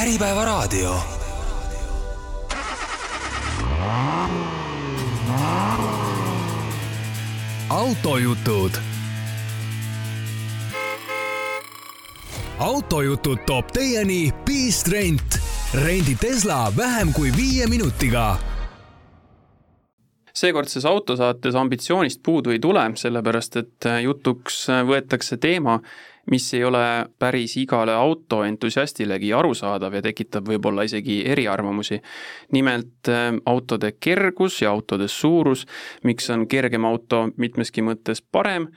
Äripäevaraadio. autojutud. autojutud toob teieni Beast Rent. rendi Tesla vähem kui viie minutiga seekordses autosaates ambitsioonist puudu ei tule, sellepärast et jutuks võetakse teema, mis ei ole päris igale autoentusiastilegi arusaadav ja tekitab võib-olla isegi eriarvamusi. nimelt äh, autode kergus ja autode suurus, miks on kergem auto mitmeski mõttes parem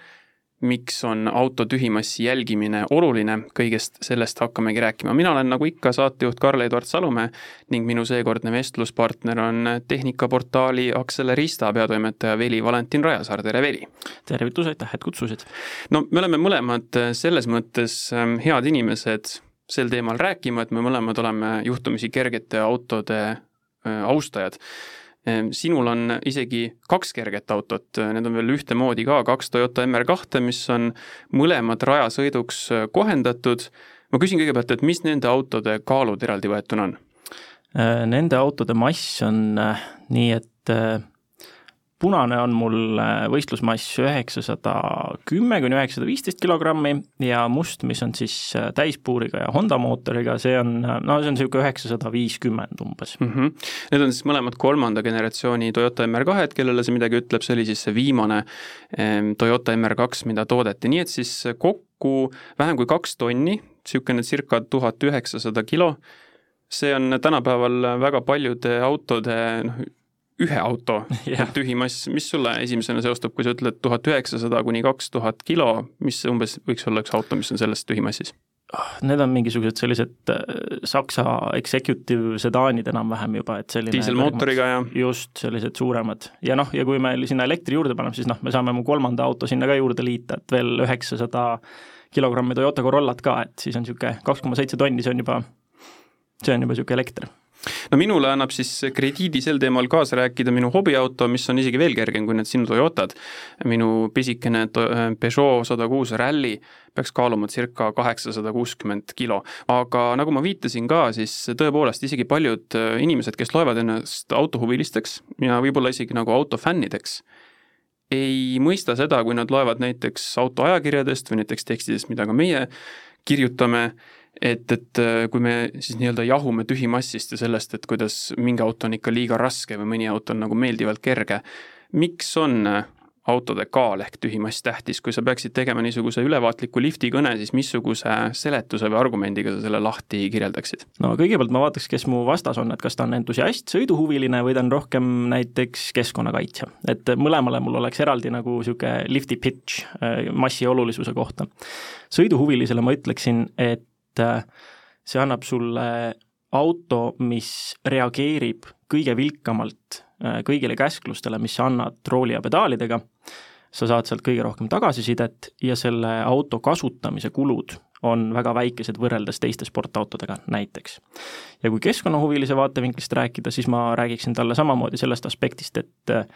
miks on auto tühimassi jälgimine oluline, kõigest sellest hakkamegi rääkima. mina olen nagu ikka saatejuht Karl-Eduard Salumäe ning minu seekordne vestluspartner on tehnikaportaali Accelerista peatoimetaja Veli Valentin Rajasaar, tere Veli! tervitus, aitäh, et kutsusid! no me oleme mõlemad selles mõttes ähm, head inimesed sel teemal rääkima, et me mõlemad oleme juhtumisi kergete autode äh, austajad sinul on isegi kaks kerget autot, need on veel ühtemoodi ka, kaks Toyota MR2, mis on mõlemad rajasõiduks äh, kohendatud. ma küsin kõigepealt, et mis nende autode kaalud eraldi võetuna on? Äh, nende autode mass on äh, nii, et punane on mul äh, võistlusmass üheksasada kümme kuni üheksasada viisteist kilogrammi ja must, mis on siis äh, täispuuriga ja Honda mootoriga, see on, äh, no see on niisugune üheksasada viiskümmend umbes mm. -hmm. Need on siis mõlemad kolmanda generatsiooni Toyota MR2-d, kellele see midagi ütleb, see oli siis see viimane ehm, Toyota MR2, mida toodeti, nii et siis kokku vähem kui kaks tonni, niisugune circa tuhat üheksasada kilo, see on tänapäeval väga paljude autode noh, ühe auto yeah. tühimass, mis sulle esimesena seostub, kui sa ütled tuhat üheksasada kuni kaks tuhat kilo, mis umbes võiks olla üks auto, mis on selles tühimassis? Ah, need on mingisugused sellised äh, Saksa executive sedaanid enam-vähem juba, et selline diiselmootoriga ja just, sellised suuremad. ja noh, ja kui me sinna elektri juurde paneme, siis noh, me saame mu kolmanda auto sinna ka juurde liita, et veel üheksasada kilogrammi Toyota Corollat ka, et siis on niisugune kaks koma seitse tonni, see on juba, see on juba niisugune elekter no minule annab siis krediidi sel teemal kaasa rääkida minu hobiauto, mis on isegi veel kergem kui need sinu Toyotad. minu pisikene Peugeot sada kuus Rally peaks kaaluma circa kaheksasada kuuskümmend kilo. aga nagu ma viitasin ka, siis tõepoolest isegi paljud äh, inimesed, kes loevad ennast autohuvilisteks ja võib-olla isegi nagu autofännideks, ei mõista seda, kui nad loevad näiteks autoajakirjadest või näiteks tekstidest, mida ka meie kirjutame et, et äh, kui me siis nii-öelda jahume tühimassist ja sellest, et kuidas mingi auto on ikka liiga raske või mõni auto on nagu meeldivalt kerge, miks on äh, autode kaal ehk tühimass tähtis, kui sa peaksid tegema niisuguse ülevaatliku lifti kõne, siis missuguse seletuse või argumendiga sa selle lahti kirjeldaksid? no kõigepealt ma vaataks, kes mu vastas on, et kas ta on entusiast, sõiduhuviline või ta on rohkem näiteks keskkonnakaitsja. et mõlemale mul oleks eraldi nagu niisugune lifti pitch äh, massi olulisuse kohta. sõiduhuvilisele ma ütleksin, et et see annab sulle auto, mis reageerib kõige vilkamalt äh, kõigile käsklustele, mis sa annad rooli ja pedaalidega, sa saad sealt kõige rohkem tagasisidet ja selle auto kasutamise kulud on väga väikesed võrreldes teiste sportautodega näiteks. ja kui keskkonnahuvilise vaatevinklist rääkida, siis ma räägiksin talle samamoodi sellest aspektist, et äh,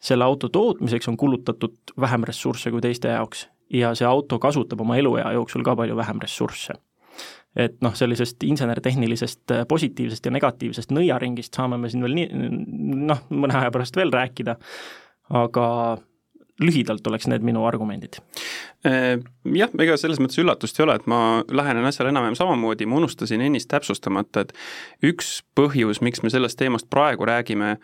selle auto tootmiseks on kulutatud vähem ressursse kui teiste jaoks ja see auto kasutab oma eluea jooksul ka palju vähem ressursse et noh, sellisest insener-tehnilisest äh, positiivsest ja negatiivsest nõiaringist saame me siin veel nii, noh, mõne aja pärast veel rääkida, aga lühidalt oleks need minu argumendid. Äh, jah, ega selles mõttes üllatust ei ole, et ma lähenen asjale enam-vähem samamoodi, ma unustasin ennist täpsustamata, et üks põhjus, miks me sellest teemast praegu räägime,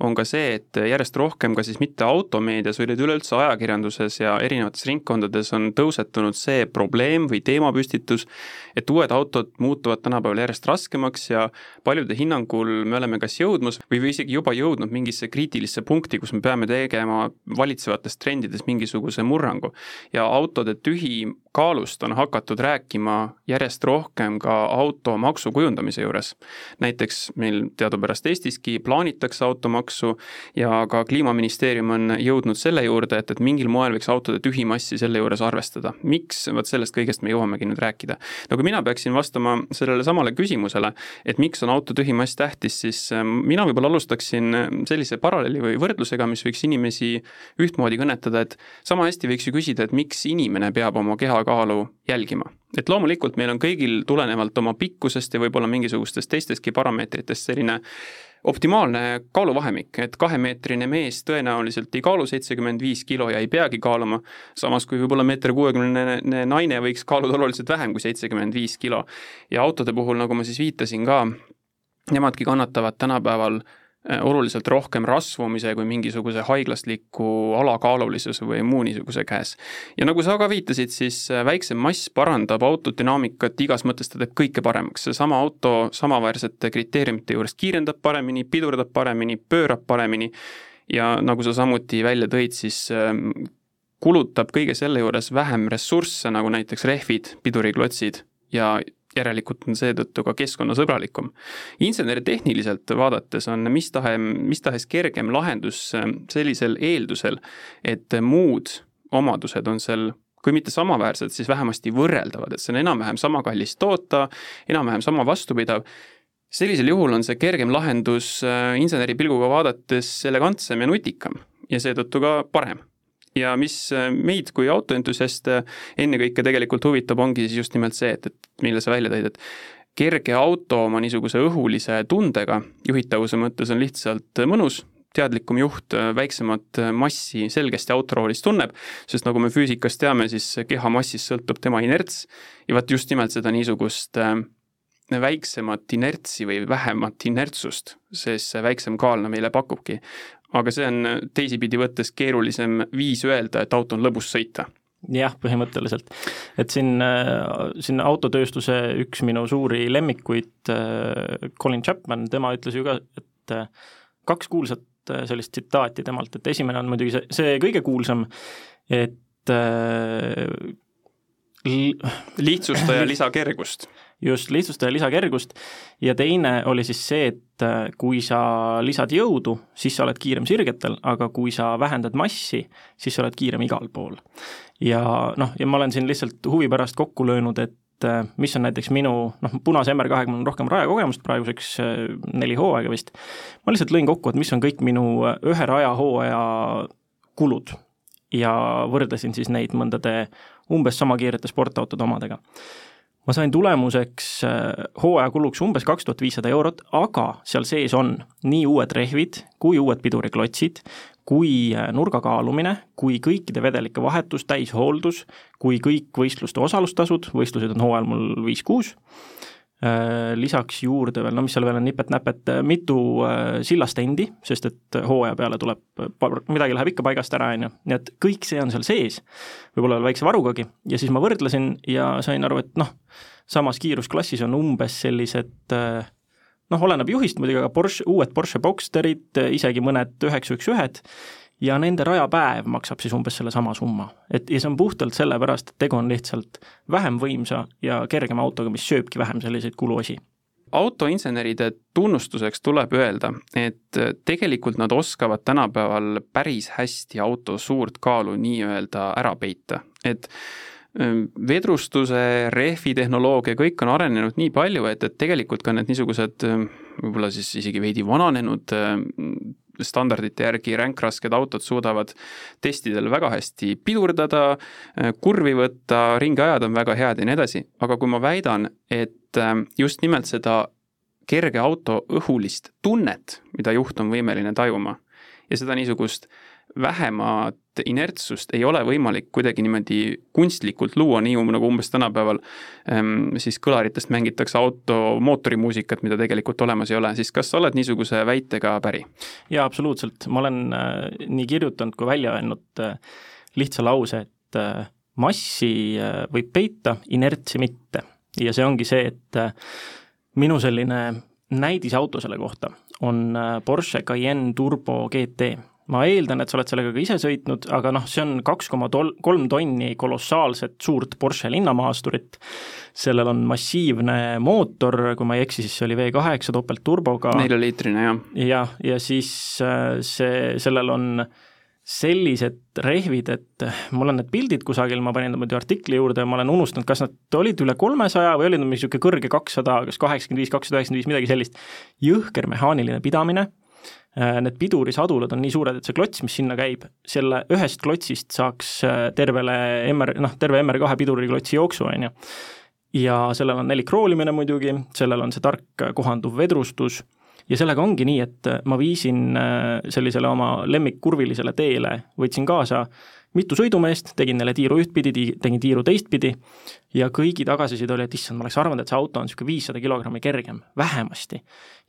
on ka see, et järjest rohkem ka siis mitte automeedias, vaid üleüldse ajakirjanduses ja erinevates ringkondades on tõusetunud see probleem või teemapüstitus, et uued autod muutuvad tänapäeval järjest raskemaks ja paljude hinnangul me oleme kas jõudmas või, või isegi juba jõudnud mingisse kriitilisse punkti, kus me peame tegema valitsevates trendides mingisuguse murrangu. ja autode tühikaalust on hakatud rääkima järjest rohkem ka automaksu kujundamise juures. näiteks meil teadupärast Eestiski plaanitakse automaksu, jooksu ja ka Kliimaministeerium on jõudnud selle juurde, et, et mingil moel võiks autode tühimassi selle juures arvestada. miks, vot sellest kõigest me jõuamegi nüüd rääkida. no kui mina peaksin vastama sellele samale küsimusele, et miks on auto tühimass tähtis, siis ähm, mina võib-olla alustaksin sellise paralleeli või võrdlusega, mis võiks inimesi ühtmoodi kõnetada, et sama hästi võiks ju küsida, et miks inimene peab oma kehakaalu jälgima et loomulikult meil on kõigil tulenevalt oma pikkusest ja võib-olla mingisugustest teistestki parameetritest selline optimaalne kaaluvahemik, et kahemeetrine mees tõenäoliselt ei kaalu seitsekümmend viis kilo ja ei peagi kaaluma, samas kui võib-olla meeter kuuekümnene naine võiks kaaluda oluliselt vähem kui seitsekümmend viis kilo. ja autode puhul, nagu ma siis viitasin ka, nemadki kannatavad tänapäeval Äh, oluliselt rohkem rasvumise kui mingisuguse haiglasliku alakaalulisuse või muu niisuguse käes. ja nagu sa ka viitasid, siis äh, väiksem mass parandab auto dünaamikat igas mõttes, ta teeb kõike paremaks, seesama auto samaväärsete kriteeriumite juures kiirendab paremini, pidurdab paremini, pöörab paremini ja nagu sa samuti välja tõid, siis ähm, kulutab kõige selle juures vähem ressursse, nagu näiteks rehvid, piduriklotsid ja järelikult on seetõttu ka keskkonnasõbralikum. inseneritehniliselt vaadates on mis tahe, mis tahes kergem lahendus äh, sellisel eeldusel, et muud omadused on seal kui mitte samaväärsed, siis vähemasti võrreldavad, et see on enam-vähem sama kallis toota, enam-vähem sama vastupidav, sellisel juhul on see kergem lahendus äh, inseneri pilguga vaadates elegantsem ja nutikam ja seetõttu ka parem ja mis äh, meid kui autoentusiaste ennekõike tegelikult huvitab, ongi siis just nimelt see, et, et mille sa välja tõid, et kerge auto oma niisuguse õhulise tundega juhitavuse mõttes on lihtsalt mõnus, teadlikum juht äh, väiksemat massi selgesti autoroolis tunneb, sest nagu me füüsikast teame, siis keha massist sõltub tema inerts ja vot just nimelt seda niisugust äh, väiksemat inertsi või vähemat inertsust, siis see väiksem kaal meile pakubki aga see on teisipidi võttes keerulisem viis öelda, et auto on lõbus sõita jah, põhimõtteliselt. et siin, äh, siin autotööstuse üks minu suuri lemmikuid, äh, Colin Chapman, tema ütles ju ka, et äh, kaks kuulsat sellist tsitaati temalt, et esimene on muidugi see, see kõige kuulsam, et lihtsusta ja lisa kergust just, lihtsustada lisakergust. Ja teine oli siis see, et äh, kui sa lisad jõudu, siis sa oled kiirem sirgetel, aga kui sa vähendad massi, siis sa oled kiirem igal pool. ja noh, ja ma olen siin lihtsalt huvi pärast kokku löönud, et äh, mis on näiteks minu, noh, punase MR2-ga mul on rohkem rajakogemust, praeguseks äh, neli hooaega vist, ma lihtsalt lõin kokku, et mis on kõik minu ühe rajahooaja kulud. Ja võrdlesin siis neid mõndade umbes sama kiirete sportautode omadega ma sain tulemuseks äh, hooajakuluks umbes kaks tuhat viissada eurot, aga seal sees on nii uued rehvid kui uued piduriklotsid, kui äh, nurga kaalumine, kui kõikide vedelike vahetus, täishooldus, kui kõik võistluste osalustasud, võistlused on hooajal mul viis-kuus, lisaks juurde veel, no mis seal veel on, nipet-näpet, äh, mitu äh, sillastendi, sest et hooaja peale tuleb, midagi läheb ikka paigast ära, on ju, nii et kõik see on seal sees, võib-olla veel väikse varugagi, ja siis ma võrdlesin ja sain aru, et noh, samas kiirusklassis on umbes sellised noh, oleneb juhist muidugi, aga Porsche, uued Porsche Boxsterid, isegi mõned üheksa üks ühed, ja nende rajapäev maksab siis umbes sellesama summa. et ja see on puhtalt sellepärast, et tegu on lihtsalt vähem võimsa ja kergema autoga, mis sööbki vähem selliseid kuluosi autoinseneride tunnustuseks tuleb öelda, et tegelikult nad oskavad tänapäeval päris hästi auto suurt kaalu nii-öelda ära peita, et vedrustuse, rehvitehnoloogia, kõik on arenenud nii palju, et, et tegelikult ka need niisugused võib-olla siis isegi veidi vananenud standardite järgi ränkrasked autod suudavad testidel väga hästi pidurdada, kurvi võtta, ringi ajada on väga head ja nii edasi, aga kui ma väidan, et ähm, just nimelt seda kerge auto õhulist tunnet, mida juht on võimeline tajuma, ja seda niisugust vähemat inertsust ei ole võimalik kuidagi niimoodi kunstlikult luua, nii nagu umbes tänapäeval ähm, siis kõlaritest mängitakse auto mootorimuusikat, mida tegelikult olemas ei ole, siis kas sa oled niisuguse väitega päri? jaa, absoluutselt, ma olen äh, nii kirjutanud kui välja öelnud äh, lihtsa lause, et äh, massi võib peita, inertsi mitte. ja see ongi see, et minu selline näidisauto selle kohta on Porsche Cayenne Turbo GT ma eeldan, et sa oled sellega ka ise sõitnud, aga noh, see on kaks koma kolm tonni kolossaalset suurt Porsche linnamaasturit, sellel on massiivne mootor, kui ma ei eksi, siis see oli V kaheksa topeltturboga. neljaliitrine, jah. jah, ja siis äh, see, sellel on sellised rehvid, et mul on need pildid kusagil, ma panin muidu artikli juurde ja ma olen unustanud, kas nad olid üle kolmesaja või oli niisugune kõrge kakssada, kas kaheksakümmend viis, kakssada üheksakümmend viis, midagi sellist. jõhker mehaaniline pidamine need pidurisadulad on nii suured, et see klots, mis sinna käib, selle ühest klotsist saaks äh, tervele MR, noh, terve MR2 piduriklotsi jooksu, on ju. ja sellel on nelikroolimine muidugi, sellel on see tark kohanduv vedrustus ja sellega ongi nii, et ma viisin äh, sellisele oma lemmikkurvilisele teele, võtsin kaasa mitu sõidumeest, tegin neile tiiru ühtpidi, tegin tiiru teistpidi ja kõigi tagasiside oli, et issand, ma oleks arvanud, et see auto on niisugune viissada kilogrammi kergem, vähemasti.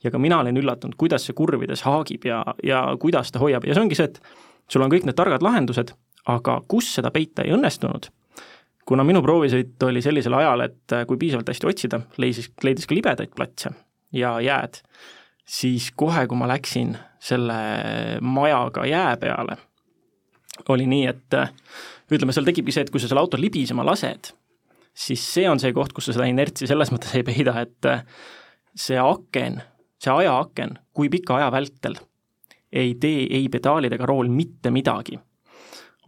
ja ka mina olin üllatunud, kuidas see kurvides haagib ja, ja kuidas ta hoiab ja see ongi see, et sul on kõik need targad lahendused, aga kus seda peita ei õnnestunud, kuna minu proovisõit oli sellisel ajal, et kui piisavalt hästi otsida, leidis, leidis ka libedaid platse ja jääd, siis kohe, kui ma läksin selle majaga jää peale oli nii, et äh, ütleme, seal tekibki see, et kui sa selle auto libisema lased, siis see on see koht, kus sa seda inertsi selles mõttes ei peida, et äh, see aken, see ajaaken, kui pika aja vältel ei tee ei pedaalid ega rool mitte midagi,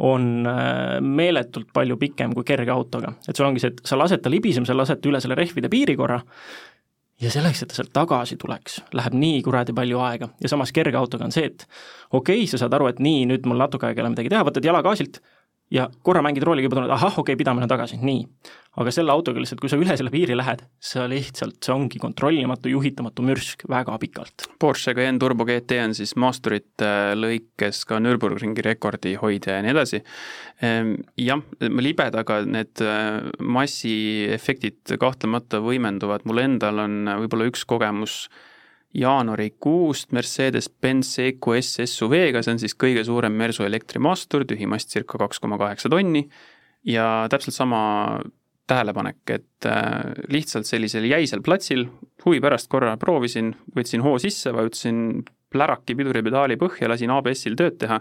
on äh, meeletult palju pikem kui kerge autoga. et sul ongi see, et sa lased ta libisema, sa lased ta üle selle rehvide piirikorra ja selleks, et ta sealt tagasi tuleks, läheb nii kuradi palju aega. Ja samas kerge autoga on see, et okei okay,, sa saad aru, et nii, nüüd mul natuke aega ei ole midagi teha, võtad jala gaasilt ja korra mängid rooliga juba tunned, ahah, okei okay,, pidamine tagasi, nii. aga selle autoga lihtsalt, kui sa üle selle piiri lähed, sa lihtsalt, see ongi kontrollimatu, juhitamatu mürsk väga pikalt. Porsche Cayenne Turbo GT on siis maasturite lõikes ka Nürburgringi rekordi hoidja ja nii edasi. Ehm, jah, libedaga need äh, massiefektid kahtlemata võimenduvad, mul endal on võib-olla üks kogemus jaanuarikuust Mercedes-Benz EQS SUV-ga, see on siis kõige suurem Mersu elektrimaastur, tühimast circa kaks koma kaheksa tonni. Ja täpselt sama tähelepanek, et äh, lihtsalt sellisel jäisel platsil huvi pärast korra proovisin, võtsin hoo sisse, vajutasin pläraki piduripedaali põhja, lasin ABS-il tööd teha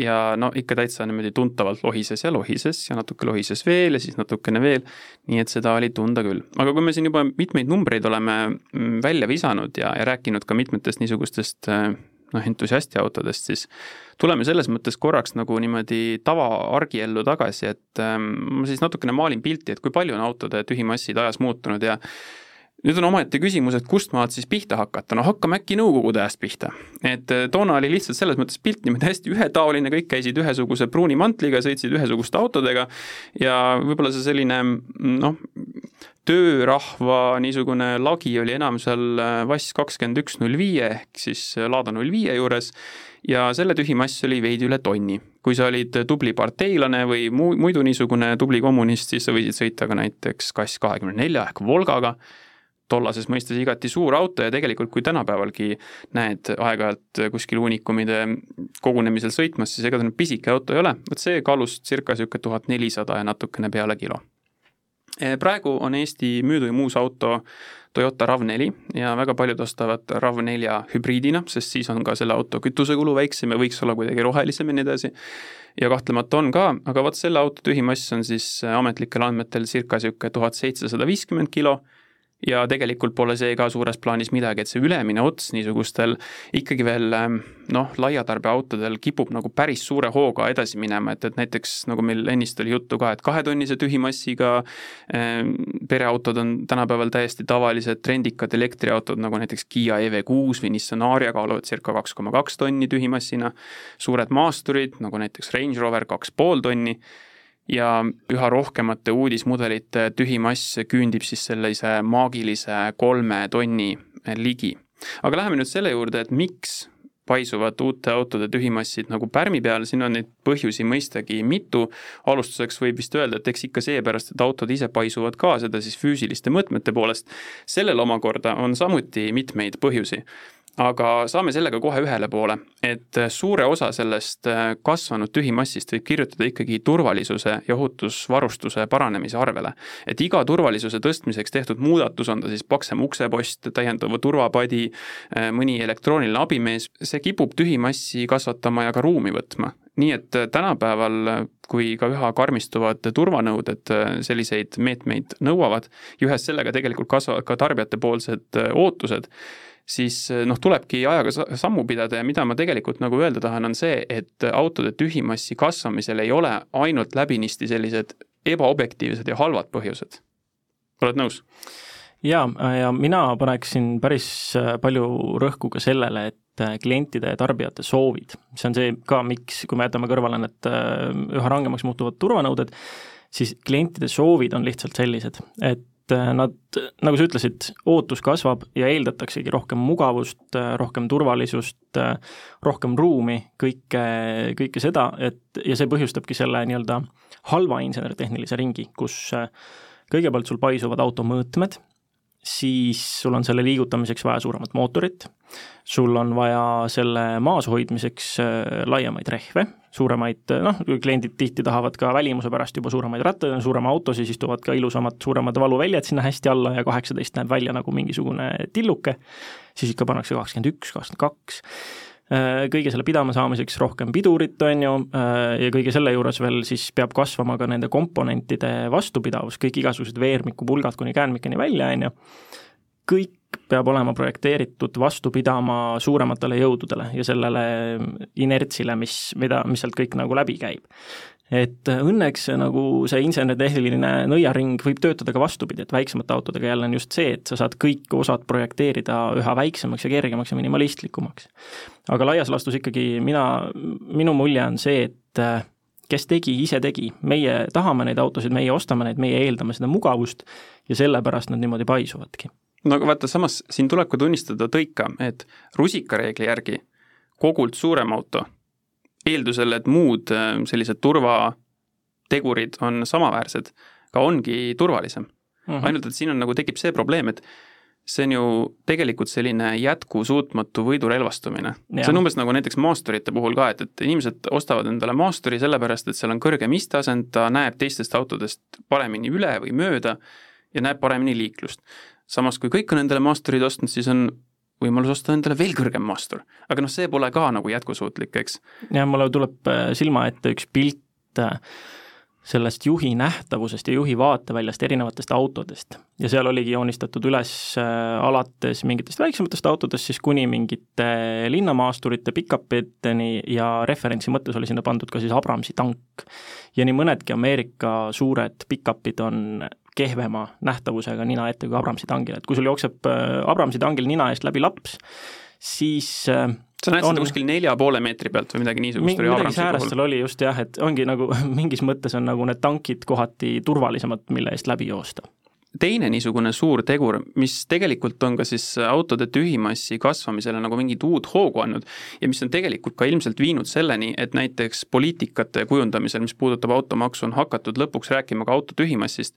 ja no ikka täitsa niimoodi tuntavalt lohises ja lohises ja natuke lohises veel ja siis natukene veel, nii et seda oli tunda küll. aga kui me siin juba mitmeid numbreid oleme mm, välja visanud ja, ja rääkinud ka mitmetest niisugustest äh, noh, entusiastiautodest, siis tuleme selles mõttes korraks nagu niimoodi tavaargiellu tagasi, et ähm, ma siis natukene maalin pilti, et kui palju on autode tühimassid ajas muutunud ja nüüd on omaette küsimus, et kust maalt siis pihta hakata, no hakkame äkki Nõukogude ajast pihta. et äh, toona oli lihtsalt selles mõttes pilt niimoodi hästi ühetaoline, kõik käisid ühesuguse pruuni mantliga, sõitsid ühesuguste autodega ja võib-olla see selline noh, töörahva niisugune lagi oli enam seal Vass äh, kakskümmend üks null viie ehk siis Lada null viie juures ja selle tühimass oli veidi üle tonni. kui sa olid tubli parteilane või muu, muidu niisugune tubli kommunist, siis sa võisid sõita ka näiteks Kass kahekümne nelja ehk Volgaga tollases mõistes igati suur auto ja tegelikult, kui tänapäevalgi näed aeg-ajalt kuskil uunikumide kogunemisel sõitmas, siis ega ta nüüd pisike auto ei ole, vot see kaalus circa niisugune tuhat nelisada ja natukene peale kilo. Eh, praegu on Eesti müüduim uus auto Toyota RAV4 ja väga paljud ostavad RAV4 hübriidina, sest siis on ka selle auto kütusekulu väiksem ja võiks olla kuidagi rohelisem ja nii edasi. ja kahtlemata on ka, aga vot selle auto tühimass on siis ametlikel andmetel circa niisugune tuhat seitsesada viiskümmend kilo ja tegelikult pole see ka suures plaanis midagi, et see ülemine ots niisugustel ikkagi veel ähm, noh, laiatarbeautodel kipub nagu päris suure hooga edasi minema, et, et näiteks nagu meil ennist oli juttu ka, et kahetonnise tühimassiga ähm, pereautod on tänapäeval täiesti tavalised, trendikad elektriautod, nagu näiteks Kiia EV6 või Nissan Ariya kaaluvad circa kaks koma kaks tonni tühimassina, suured maasturid, nagu näiteks Range Rover, kaks pool tonni ja üha rohkemate uudismudelite tühimass küündib siis sellise maagilise kolme tonni ligi. aga läheme nüüd selle juurde, et miks paisuvad uute autode tühimassid nagu pärmi peal, siin on neid põhjusi mõistagi mitu, alustuseks võib vist öelda, et eks ikka seepärast, et autod ise paisuvad ka, seda siis füüsiliste mõõtmete poolest, sellel omakorda on samuti mitmeid põhjusi aga saame sellega kohe ühele poole, et suure osa sellest äh, kasvanud tühimassist võib kirjutada ikkagi turvalisuse ja ohutusvarustuse paranemise arvele. et iga turvalisuse tõstmiseks tehtud muudatus, on ta siis paksem uksepost, täiendav turvapadi, äh, mõni elektrooniline abimees, see kipub tühimassi kasvatama ja ka ruumi võtma nii et äh, tänapäeval, kui ka üha karmistuvad turvanõuded selliseid meetmeid nõuavad ja ühes sellega tegelikult kasvavad ka tarbijatepoolsed ootused, siis eh, noh, tulebki ajaga sammu pidada ja mida ma tegelikult nagu öelda tahan, on see, et autode tühimassi kasvamisel ei ole ainult läbinisti sellised ebaobjektiivsed ja halvad põhjused. oled nõus? jaa, ja mina paneksin päris eh, palju rõhku ka sellele, et eh, klientide ja tarbijate soovid, see on see ka, miks, kui me jätame kõrvale need üha rangemaks muutuvad turvanõuded, siis klientide soovid on lihtsalt sellised, et Äh, nad, nagu sa ütlesid, ootus kasvab ja eeldataksegi rohkem mugavust, äh, rohkem turvalisust, äh, rohkem ruumi, kõike, kõike seda, et ja see põhjustabki selle nii-öelda halva insener-tehnilise ringi, kus kõigepealt sul paisuvad auto mõõtmed, siis sul on selle liigutamiseks vaja suuremat mootorit, sul on vaja selle maas hoidmiseks laiemaid rehve, suuremaid, noh, kliendid tihti tahavad ka välimuse pärast juba suuremaid rattaid, suurema auto, siis istuvad ka ilusamad, suuremad valuväljad sinna hästi alla ja kaheksateist näeb välja nagu mingisugune tilluke, siis ikka pannakse kakskümmend üks, kakskümmend kaks, äh, kõige selle pidama saamiseks rohkem pidurit, on ju, äh, ja kõige selle juures veel siis peab kasvama ka nende komponentide vastupidavus, kõik igasugused veermikupulgad kuni käänmikeni välja, on ju, kõik peab olema projekteeritud vastu pidama suurematele jõududele ja sellele inertsile, mis, mida, mis sealt kõik nagu läbi käib. Et õnneks nagu see insener-tehniline nõiaring võib töötada ka vastupidi, et väiksemate autodega jälle on just see, et sa saad kõik osad projekteerida üha väiksemaks ja kergemaks ja minimalistlikumaks. aga laias laastus ikkagi mina, minu mulje on see, et kes tegi, ise tegi, meie tahame neid autosid, meie ostame neid, meie eeldame seda mugavust ja sellepärast nad niimoodi paisuvadki no aga vaata, samas siin tuleb ka tunnistada tõika, et rusikareegli järgi kogult suurem auto, eeldusel, et muud äh, sellised turvategurid on samaväärsed, ka ongi turvalisem mm. -hmm. ainult, et siin on nagu tekib see probleem, et see on ju tegelikult selline jätkusuutmatu võidurelvastumine. see on umbes nagu näiteks maasturite puhul ka, et, et inimesed ostavad endale maasturi sellepärast, et seal on kõrgem isteasend, ta näeb teistest autodest paremini üle või mööda ja näeb paremini liiklust samas kui kõik on endale maasturid ostnud, siis on võimalus osta endale veel kõrgem maastur. aga noh, see pole ka nagu jätkusuutlik, eks. jah, mulle tuleb äh, silma ette üks pilt äh, sellest juhi nähtavusest ja juhi vaateväljast erinevatest autodest. ja seal oligi joonistatud üles äh, alates mingitest väiksematest autodest siis kuni mingite linnamaasturite, pick-up'iteni ja referentsi mõttes oli sinna pandud ka siis Abramsi tank. ja nii mõnedki Ameerika suured pick-up'id on kehvema nähtavusega nina ette kui Abramsi tangil, et kui sul jookseb äh, Abramsi tangil nina eest läbi laps, siis äh, sa näed on, seda kuskil nelja poole meetri pealt või midagi niisugust oli Abramsi puhul? seal oli just jah, et ongi nagu mingis mõttes on nagu need tankid kohati turvalisemad, mille eest läbi joosta teine niisugune suur tegur, mis tegelikult on ka siis autode tühimassi kasvamisele nagu mingit uut hoogu andnud ja mis on tegelikult ka ilmselt viinud selleni, et näiteks poliitikate kujundamisel, mis puudutab automaksu, on hakatud lõpuks rääkima ka auto tühimassist,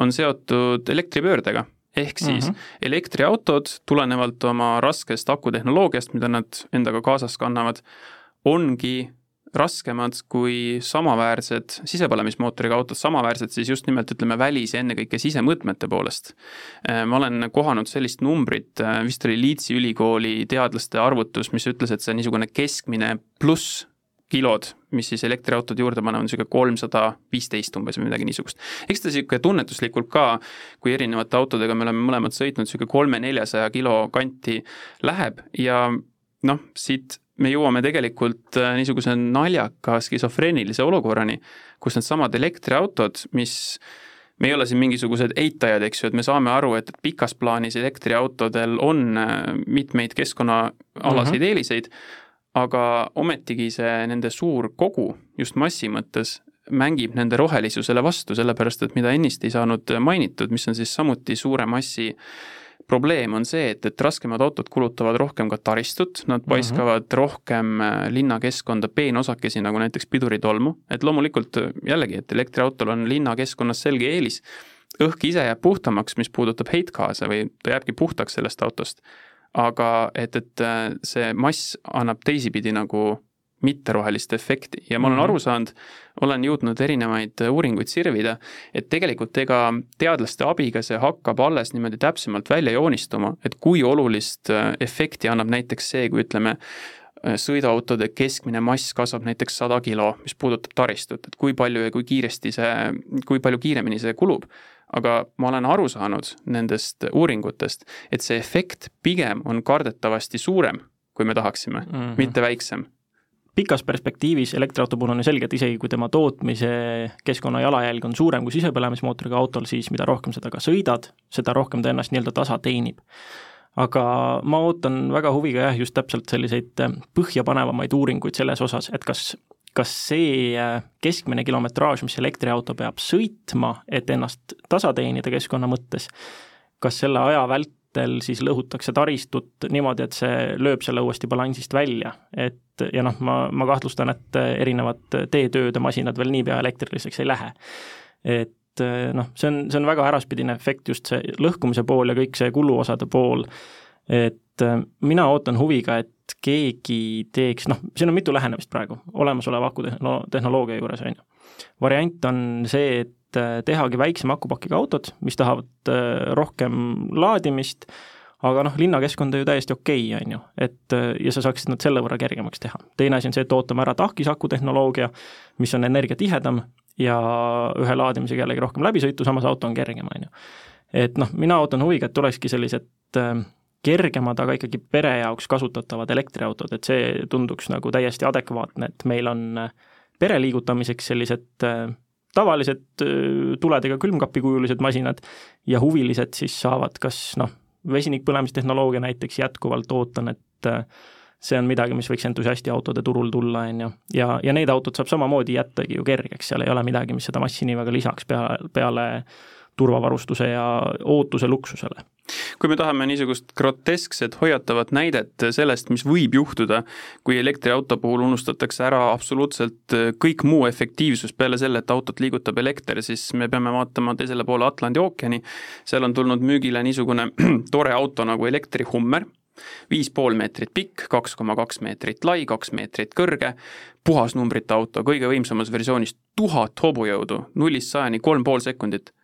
on seotud elektripöördega ehk siis mm -hmm. elektriautod tulenevalt oma raskest akutehnoloogiast, mida nad endaga kaasas kannavad, ongi raskemad kui samaväärsed sisepõlemismootoriga autod, samaväärsed siis just nimelt ütleme välis- ja ennekõike sisemõõtmete poolest. Äh, ma olen kohanud sellist numbrit, äh, vist oli Leedsi ülikooli teadlaste arvutus, mis ütles, et see niisugune keskmine pluss kilod, mis siis elektriautode juurde paneme, on niisugune kolmsada viisteist umbes või midagi niisugust. eks ta niisugune tunnetuslikult ka, kui erinevate autodega me oleme mõlemad sõitnud, niisugune kolme-neljasaja kilo kanti läheb ja noh, siit me jõuame tegelikult äh, niisuguse naljaka skisofreenilise olukorrani, kus needsamad elektriautod, mis me ei ole siin mingisugused eitajad, eks ju, et me saame aru, et pikas plaanis elektriautodel on äh, mitmeid keskkonnaalaseid mm -hmm. eeliseid, aga ometigi see nende suur kogu just massi mõttes mängib nende rohelisusele vastu, sellepärast et mida ennist ei saanud mainitud, mis on siis samuti suure massi probleem on see, et, et raskemad autod kulutavad rohkem ka taristut, nad mhm. paiskavad mm -hmm. rohkem äh, linnakeskkonda peenosakesi, nagu näiteks piduritolmu, et loomulikult äh, jällegi, et elektriautol on linnakeskkonnas selge eelis, õhk ise jääb puhtamaks, mis puudutab heitgaase või ta jääbki puhtaks sellest autost, aga et, et äh, see mass annab teisipidi nagu mitterohelist efekti ja ma olen -hmm. aru saanud, olen jõudnud erinevaid uuringuid sirvida, et tegelikult ega teadlaste abiga see hakkab alles niimoodi täpsemalt välja joonistuma, et kui olulist äh, efekti annab näiteks see, kui ütleme, äh, sõiduautode keskmine mass kasvab näiteks sada kilo, mis puudutab taristut, et kui palju ja kui kiiresti see, kui palju kiiremini see kulub. aga ma olen aru saanud nendest uuringutest, et see efekt pigem on kardetavasti suurem, kui me tahaksime mm, -hmm. mitte väiksem pikas perspektiivis elektriauto puhul on ju selge, et isegi kui tema tootmise keskkonna jalajälg on suurem kui sisepõlemismootoriga autol, siis mida rohkem seda ka sõidad, seda rohkem ta ennast nii-öelda tasa teenib. Aga ma ootan väga huviga jah, just täpselt selliseid äh, põhjapanevamaid uuringuid selles osas, et kas kas see äh, keskmine kilometraaž, mis elektriauto peab sõitma, et ennast tasa teenida keskkonna mõttes, kas selle aja vält-, aastatel siis lõhutakse taristut niimoodi, et see lööb selle uuesti balansist välja, et ja noh, ma, ma kahtlustan, et erinevad teetööde masinad veel niipea elektriliseks ei lähe. et noh, see on, see on väga äraspidine efekt, just see lõhkumise pool ja kõik see kuluosade pool, et mina ootan huviga, et keegi teeks, noh, siin on mitu lähenemist praegu olemasoleva akutehnoloogia juures, on ju. variant on see, et et äh, tehagi väiksema akupakiga autod, mis tahavad rohkem laadimist, aga noh, linnakeskkond on ju täiesti okei okay,, on ju, et ja sa saaksid nad selle võrra kergemaks teha. teine asi on see, et ootame ära tahkisaku tehnoloogia, mis on energiatihedam ja ühe laadimisega jällegi rohkem läbisõitu, samas auto on kergem, on ju. et noh, mina ootan huviga, et tulekski sellised kergemad, aga ikkagi pere jaoks kasutatavad elektriautod, et see tunduks nagu täiesti adekvaatne, et meil on pere liigutamiseks sellised tavalised tuledega külmkapikujulised masinad ja huvilised siis saavad kas noh, vesinikpõlemistehnoloogia näiteks jätkuvalt ootan, et see on midagi, mis võiks entusiastiautode turul tulla, on ju, ja, ja need autod saab samamoodi jättagi ju kergeks, seal ei ole midagi, mis seda massi nii väga lisaks peale, peale turvavarustuse ja ootuse luksusele. Kui me tahame niisugust groteskset hoiatavat näidet sellest, mis võib juhtuda, kui elektriauto puhul unustatakse ära absoluutselt kõik muu efektiivsus peale selle, et autot liigutab elekter, siis me peame vaatama teisele poole Atlandi ookeani. seal on tulnud müügile niisugune tore auto nagu elektrihummer viis pool meetrit pikk, kaks koma kaks meetrit lai, kaks meetrit kõrge, puhasnumbrite auto, kõige võimsamas versioonis tuhat hobujõudu, nullist sajani kolm pool sekundit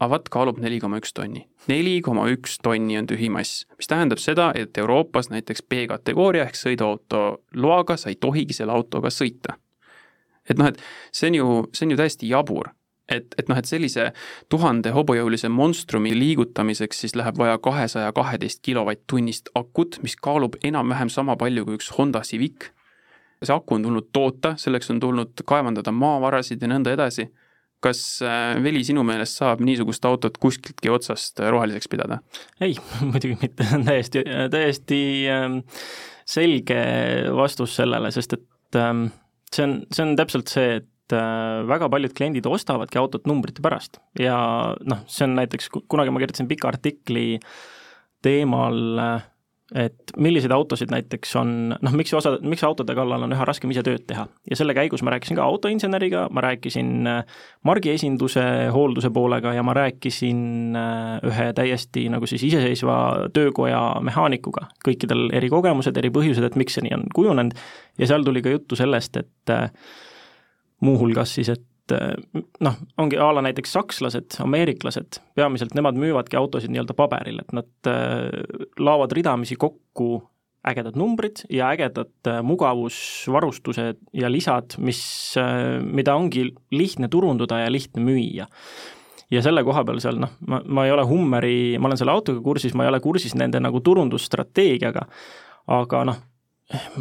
aga vaat kaalub neli koma üks tonni. neli koma üks tonni on tühimass, mis tähendab seda, et Euroopas näiteks B-kategooria ehk sõiduauto loaga sa ei tohigi selle autoga sõita. et noh, et see on ju, see on ju täiesti jabur et, et noh, et sellise tuhande hobujõulise monstrumi liigutamiseks siis läheb vaja kahesaja kaheteist kilovatt-tunnist akut, mis kaalub enam-vähem sama palju kui üks Honda Civic. see aku on tulnud toota, selleks on tulnud kaevandada maavarasid ja nõnda edasi kas äh, Veli, sinu meelest saab niisugust autot kuskiltki otsast roheliseks pidada? ei, muidugi mitte, täiesti, täiesti ähm, selge vastus sellele, sest et ähm, see on, see on täpselt see, et äh, väga paljud kliendid ostavadki autot numbrite pärast. Ja noh, see on näiteks, kunagi ma kirjutasin pika artikli teemal et milliseid autosid näiteks on, noh, miks osa, miks autode kallal on üha raskem ise tööd teha. Ja selle käigus ma rääkisin ka autoinseneriga, ma rääkisin äh, margiesinduse hoolduse poolega ja ma rääkisin äh, ühe täiesti nagu siis iseseisva töökoja mehaanikuga, kõikidel eri kogemused, eri põhjused, et miks see nii on kujunenud. Ja seal tuli ka juttu sellest, et äh, muuhulgas siis, et et noh, ongi a la näiteks sakslased, ameeriklased, peamiselt nemad müüvadki autosid nii-öelda paberil, et nad äh, laovad ridamisi kokku ägedad numbrid ja ägedad äh, mugavusvarustused ja lisad, mis, mida ongi lihtne turundada ja lihtne müüa. Ja selle koha peal seal noh, ma, ma ei ole Hummeri, ma olen selle autoga kursis, ma ei ole kursis nende nagu turundusstrateegiaga, aga noh,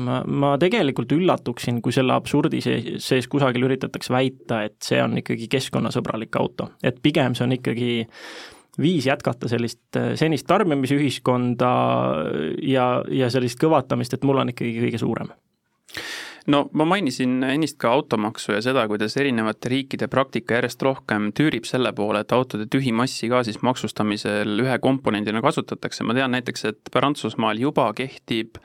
ma, ma tegelikult üllatuksin, kui selle absurdi sees, sees kusagil üritatakse väita, et see on ikkagi keskkonnasõbralik auto, et pigem see on ikkagi viis jätkata sellist äh, senist tarbimisühiskonda ja, ja sellist kõvatamist, et mul on ikkagi kõige suurem no ma mainisin ennist ka automaksu ja seda, kuidas erinevate riikide praktika järjest rohkem tüürib selle poole, et autode tühimassi ka siis maksustamisel ühe komponendina kasutatakse, ma tean näiteks, et Prantsusmaal juba kehtib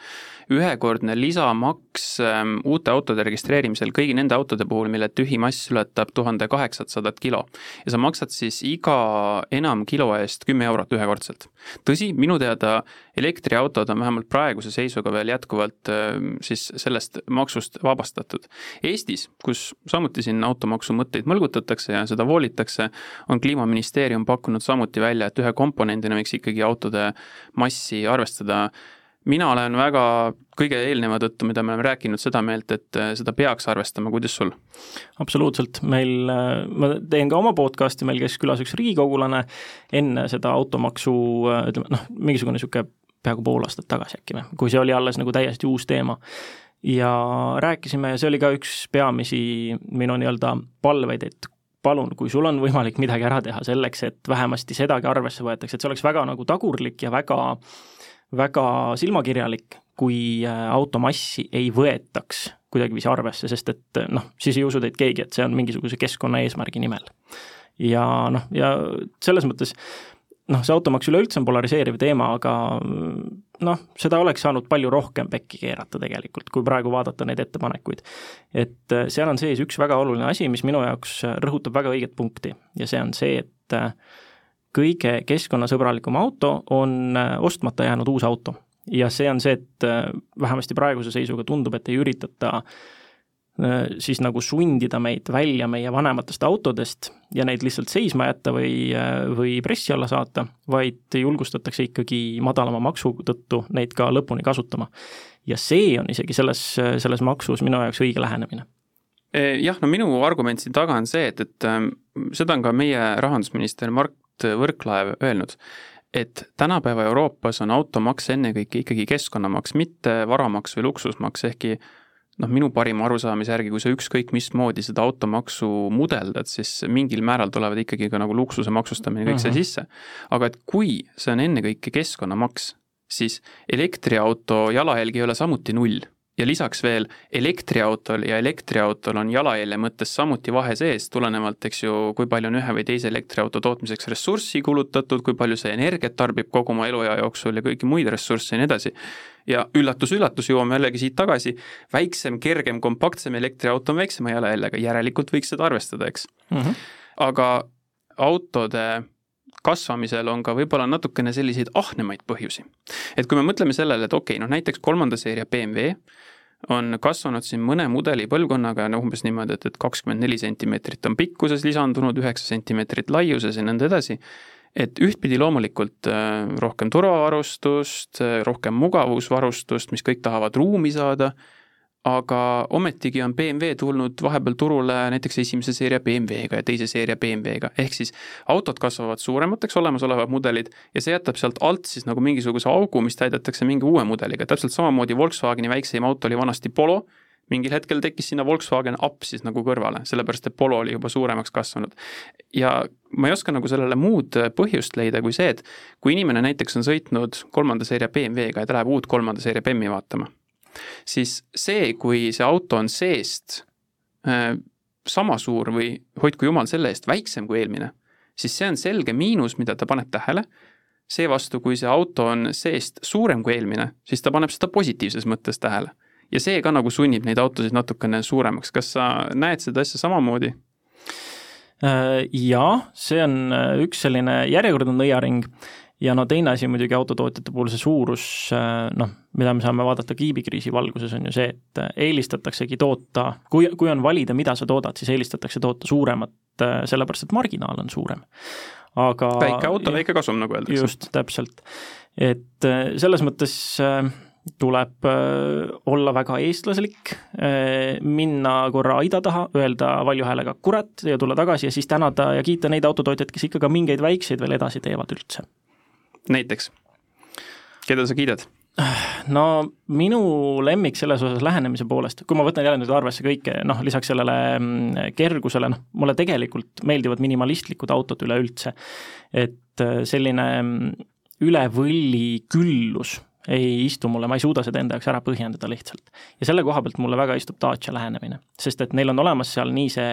ühekordne lisamaks maks ähm, uute autode registreerimisel kõigi nende autode puhul, mille tühimass ületab tuhande kaheksasadat kilo. ja sa maksad siis iga enam kilo eest kümme eurot ühekordselt. tõsi, minu teada elektriautod on vähemalt praeguse seisuga veel jätkuvalt ähm, siis sellest maksust vabastatud. Eestis, kus samuti siin automaksu mõtteid mõlgutatakse ja seda voolitakse, on Kliimaministeerium pakkunud samuti välja, et ühe komponendina võiks ikkagi autode massi arvestada mina olen väga kõige eelneva tõttu, mida me oleme rääkinud, seda meelt, et äh, seda peaks arvestama, kuidas sul? absoluutselt, meil, äh, ma teen ka oma podcast'i, meil käis külas üks riigikogulane enne seda automaksu, äh, ütleme noh, mingisugune niisugune peaaegu pool aastat tagasi äkki või, kui see oli alles nagu täiesti uus teema. ja rääkisime ja see oli ka üks peamisi minu nii-öelda palveid, et palun, kui sul on võimalik midagi ära teha selleks, et vähemasti sedagi arvesse võetakse, et see oleks väga nagu tagurlik ja väga äh, väga silmakirjalik, kui äh, automassi ei võetaks kuidagiviisi arvesse, sest et äh, noh, siis ei usu teid keegi, et see on mingisuguse keskkonnaeesmärgi nimel. ja noh, ja selles mõttes noh, see automaks üleüldse on polariseeriv teema, aga noh, seda oleks saanud palju rohkem pekki keerata tegelikult, kui praegu vaadata neid ettepanekuid. et äh, seal on sees üks väga oluline asi, mis minu jaoks rõhutab väga õiget punkti ja see on see, et kõige keskkonnasõbralikum auto on äh, ostmata jäänud uus auto. ja see on see, et äh, vähemasti praeguse seisuga tundub, et ei üritata äh, siis nagu sundida meid välja meie vanematest autodest ja neid lihtsalt seisma jätta või, või pressi alla saata, vaid julgustatakse ikkagi madalama maksu tõttu neid ka lõpuni kasutama. ja see on isegi selles, selles maksus minu jaoks õige lähenemine jah, no minu argument siin taga on see, et, et seda on ka meie rahandusminister Mart Võrklaev öelnud, et tänapäeva Euroopas on automaks ennekõike ikkagi keskkonnamaks, mitte varamaks või luksusmaks, ehkki noh, minu parima arusaamise järgi, kui sa ükskõik mismoodi seda automaksu mudeldad, siis mingil määral tulevad ikkagi ka nagu luksuse maksustamine kõik uh -huh. see mhm. sisse. aga et kui see on ennekõike keskkonnamaks, siis elektriauto jalajälg ei ole samuti null ja lisaks veel elektriautol ja elektriautol on jalajälje mõttes samuti vahe sees, tulenevalt, eks ju, kui palju on ühe või teise elektriauto tootmiseks ressurssi kulutatud, kui palju see energiat tarbib kogu oma eluea jooksul ja kõiki muid ressursse ja nii edasi. ja üllatus-üllatus, jõuame jällegi siit tagasi, väiksem, kergem, kompaktsem elektriauto on väiksema jalajäljega, järelikult võiks seda arvestada, eks mm. -hmm. aga autode kasvamisel on ka võib-olla natukene selliseid ahnemaid põhjusi. et kui me mõtleme sellele, et okei okay,, noh näiteks kolmanda seeria BMW on kasvanud siin mõne mudeli põlvkonnaga no umbes niimoodi, et, et kakskümmend neli sentimeetrit on pikkuses lisandunud, üheksa sentimeetrit laiuses ja nõnda edasi, et ühtpidi loomulikult äh, rohkem turvavarustust, rohkem mugavusvarustust, mis kõik tahavad ruumi saada aga ometigi on BMW tulnud vahepeal turule näiteks esimese seeria BMW-ga ja teise seeria BMW-ga, ehk siis autod kasvavad suuremateks, olemasolevad mudelid, ja see jätab sealt alt siis nagu mingisuguse augu, mis täidetakse mingi uue mudeliga, täpselt samamoodi Volkswageni väikseim auto oli vanasti Polo, mingil hetkel tekkis sinna Volkswagen Up siis nagu kõrvale, sellepärast et Polo oli juba suuremaks kasvanud. ja ma ei oska nagu sellele muud põhjust leida kui see, et kui inimene näiteks on sõitnud kolmanda seeria BMW-ga ja ta läheb uut kolmanda seeria BEM-i vaatama siis see, kui see auto on seest äh, sama suur või hoidku jumal selle eest väiksem kui eelmine, siis see on selge miinus, mida ta paneb tähele. seevastu, kui see auto on seest suurem kui eelmine, siis ta paneb seda positiivses mõttes tähele. ja see ka nagu sunnib neid autosid natukene suuremaks, kas sa näed seda asja samamoodi? Äh, jaa, see on äh, üks selline järjekordne nõiaring ja no teine asi muidugi autotootjate puhul see suurus, äh, noh, mida me saame vaadata kiibikriisi valguses, on ju see, et äh, eelistataksegi toota, kui, kui on valida, mida sa toodad, siis eelistatakse toota suuremat, äh, sellepärast et marginaal on suurem. aga väike auto, väike kasum, nagu öeldakse. just, täpselt. et selles mõttes tuleb olla väga eestlaslik, minna korra aida taha, öelda valju häälega kurat ja tulla tagasi ja siis tänada ja kiita neid autotootjaid, kes ikka ka mingeid väikseid veel edasi teevad üldse näiteks, keda sa kiidad? no minu lemmik selles osas lähenemise poolest, kui ma võtan jälle nüüd arvesse kõike, noh, lisaks sellele mm, kergusele, noh, mulle tegelikult meeldivad minimalistlikud autod üleüldse. et äh, selline mm, üle võlli küllus ei istu mulle, ma ei suuda seda enda jaoks ära põhjendada lihtsalt. ja selle koha pealt mulle väga istub Dacia lähenemine, sest et neil on olemas seal nii see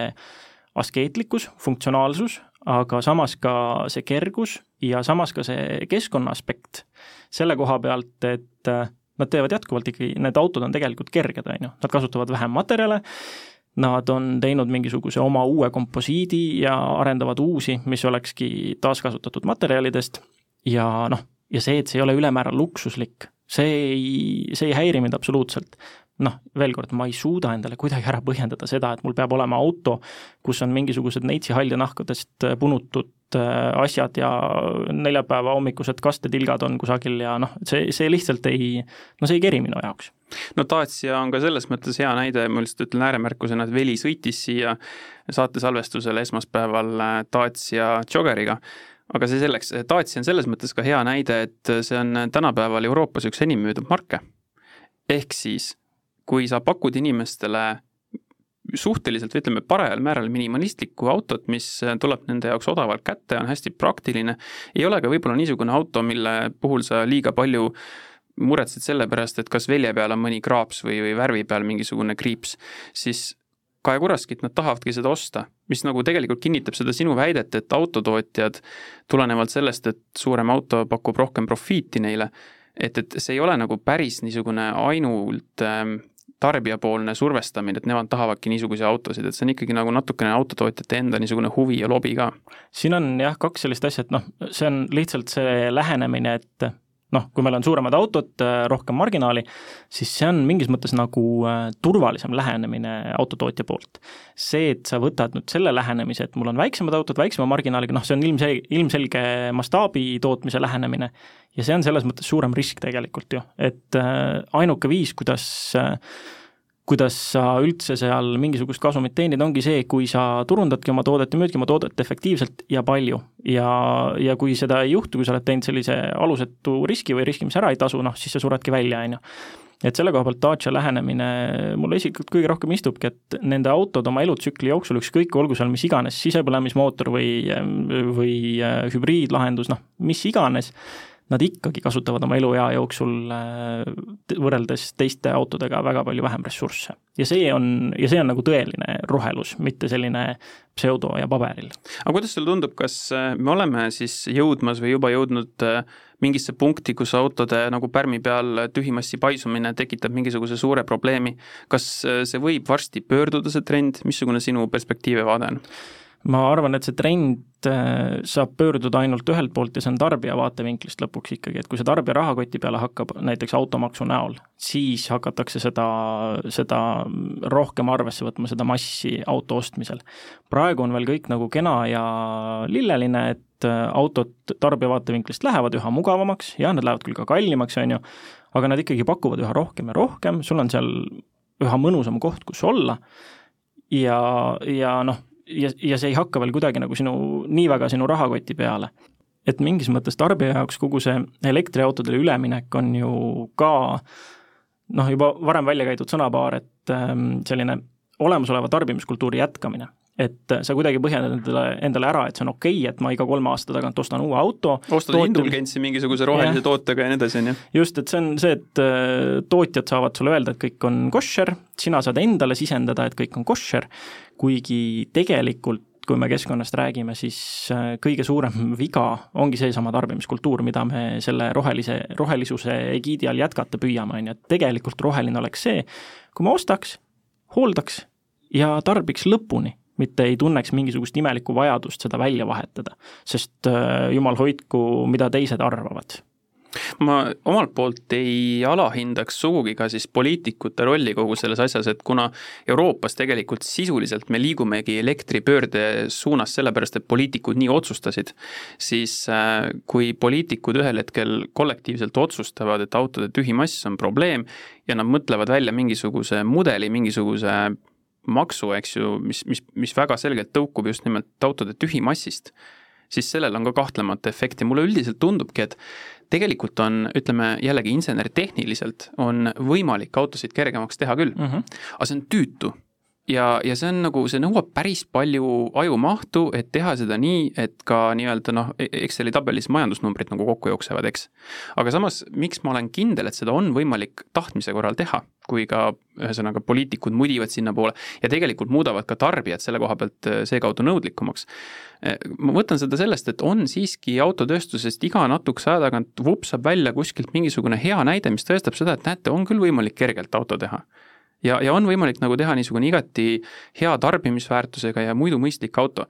askeetlikkus, funktsionaalsus, aga samas ka see kergus ja samas ka see keskkonna aspekt selle koha pealt, et nad teevad jätkuvalt ikkagi, need autod on tegelikult kerged, on ju, nad kasutavad vähem materjale, nad on teinud mingisuguse oma uue komposiidi ja arendavad uusi, mis olekski taaskasutatud materjalidest. Ja noh, ja see, et see ei ole ülemäära luksuslik, see ei, see ei häiri mind absoluutselt noh, veel kord, ma ei suuda endale kuidagi ära põhjendada seda, et mul peab olema auto, kus on mingisugused neitsi haljanahkadest punutud äh, asjad ja neljapäeva hommikused kastetilgad on kusagil ja noh, see, see lihtsalt ei, no see ei keri minu jaoks no Dacia on ka selles mõttes hea näide, ma lihtsalt ütlen ääremärkusena, et Veli sõitis siia saatesalvestusele esmaspäeval äh, Dacia Joggeriga aga see selleks, Dacia on selles mõttes ka hea näide, et see on tänapäeval Euroopas üks enim müüdud marke. ehk siis kui sa pakud inimestele suhteliselt, ütleme, parajal määral minimalistlikku autot, mis tuleb nende jaoks odavalt kätte, on hästi praktiline, ei ole ka võib-olla niisugune auto, mille puhul sa liiga palju muretsed selle pärast, et kas velje peal on mõni kraaps või, või värvi peal mingisugune kriips, siis kae kuraskit, nad tahavadki seda osta, mis nagu tegelikult kinnitab seda sinu väidet, et autotootjad tulenevalt sellest, et suurem auto pakub rohkem profiiti neile, et, et see ei ole nagu päris niisugune ainult ähm, tarbijapoolne survestamine, et nemad tahavadki niisuguseid autosid, et see on ikkagi nagu natukene autotootjate enda niisugune huvi ja lobi ka. siin on jah, kaks sellist asja, et noh, see on lihtsalt see lähenemine, et noh, kui meil on suuremad autod, äh, rohkem marginaali, siis see on mingis mõttes nagu äh, turvalisem lähenemine autotootja poolt. see, et sa võtad nüüd selle lähenemise, et mul on väiksemad autod väiksema marginaaliga, noh, see on ilmselge, ilmselge mastaabi tootmise lähenemine ja see on selles mõttes suurem risk tegelikult ju, et äh, ainuke viis, kuidas kuidas sa üldse seal mingisugust kasumit teenid, ongi see, kui sa turundadki oma toodet ja müüdki oma toodet efektiivselt ja palju. ja, ja kui seda ei juhtu, kui sa oled teinud sellise alusetu riski või riski, mis ära ei tasu, noh siis sa suredki välja, on ju et selle koha pealt Dacia lähenemine mulle isiklikult kõige rohkem istubki, et nende autod oma elutsükli jooksul, ükskõik, olgu seal mis iganes sisepõlemismootor või, või hübriidlahendus, noh, mis iganes, nad ikkagi kasutavad oma eluea jooksul äh, võrreldes teiste autodega väga palju vähem ressursse. ja see on, ja see on nagu tõeline rohelus, mitte selline pseudo ja paberil. aga kuidas sulle tundub, kas äh, me oleme siis jõudmas või juba jõudnud äh, mingisse punkti, kus autode nagu pärmi peal tühimassi paisumine tekitab mingisuguse suure probleemi, kas see võib varsti pöörduda, see trend, missugune sinu perspektiiv ja vaade on? Ma arvan, et see trend äh, saab pöörduda ainult ühelt poolt ja see on tarbija vaatevinklist lõpuks ikkagi, et kui see tarbija rahakoti peale hakkab näiteks automaksu näol, siis hakatakse seda, seda rohkem arvesse võtma, seda massi auto ostmisel. praegu on veel kõik nagu kena ja lilleline, et äh, autod tarbija vaatevinklist lähevad üha mugavamaks, jah, nad lähevad küll ka kallimaks, on ju, aga nad ikkagi pakuvad üha rohkem ja rohkem, sul on seal üha mõnusam koht, kus olla ja, ja noh, ja, ja see ei hakka veel kuidagi nagu sinu, nii väga sinu rahakoti peale. et mingis mõttes tarbija jaoks kogu see elektriautodele üleminek on ju ka noh, juba varem välja käidud sõnapaar, et ähm, selline olemasoleva tarbimiskultuuri jätkamine et sa kuidagi põhjendad endale, endale ära, et see on okei okay,, et ma iga kolme aasta tagant ostan uue auto. ostad indulgentsi mingisuguse rohelise ja. tootega ja nii edasi, on ju. just, et see on see, et äh, tootjad saavad sulle öelda, et kõik on koššer, sina saad endale sisendada, et kõik on koššer, kuigi tegelikult kui me keskkonnast räägime, siis äh, kõige suurem viga ongi seesama tarbimiskultuur, mida me selle rohelise, rohelisuse egiidi all jätkata püüame, on ju, et tegelikult roheline oleks see, kui ma ostaks, hooldaks ja tarbiks lõpuni mitte ei tunneks mingisugust imelikku vajadust seda välja vahetada, sest äh, jumal hoidku, mida teised arvavad. Ma omalt poolt ei alahindaks sugugi ka siis poliitikute rolli kogu selles asjas, et kuna Euroopas tegelikult sisuliselt me liigumegi elektripöörde suunas sellepärast, et poliitikud nii otsustasid, siis äh, kui poliitikud ühel hetkel kollektiivselt otsustavad, et autode tühimass on probleem ja nad mõtlevad välja mingisuguse mudeli, mingisuguse maksu, eks ju, mis, mis, mis väga selgelt tõukub just nimelt autode tühimassist, siis sellel on ka kahtlemata efekt ja mulle üldiselt tundubki, et tegelikult on, ütleme jällegi inseneritehniliselt on võimalik autosid kergemaks teha küll mm, -hmm. aga see on tüütu ja, ja see on nagu, see nõuab päris palju ajumahtu, et teha seda nii, et ka nii-öelda noh, e-, Exceli tabelis majandusnumbrid nagu kokku jooksevad, eks. aga samas, miks ma olen kindel, et seda on võimalik tahtmise korral teha, kui ka ühesõnaga poliitikud mudivad sinnapoole ja tegelikult muudavad ka tarbijad selle koha pealt äh, seekaudu nõudlikumaks. Äh, ma võtan seda sellest, et on siiski autotööstusest iga natukese aja tagant vupsab välja kuskilt mingisugune hea näide, mis tõestab seda, et näete, on küll võimalik kergelt auto teha ja, ja on võimalik nagu teha niisugune igati hea tarbimisväärtusega ja muidu mõistlik auto.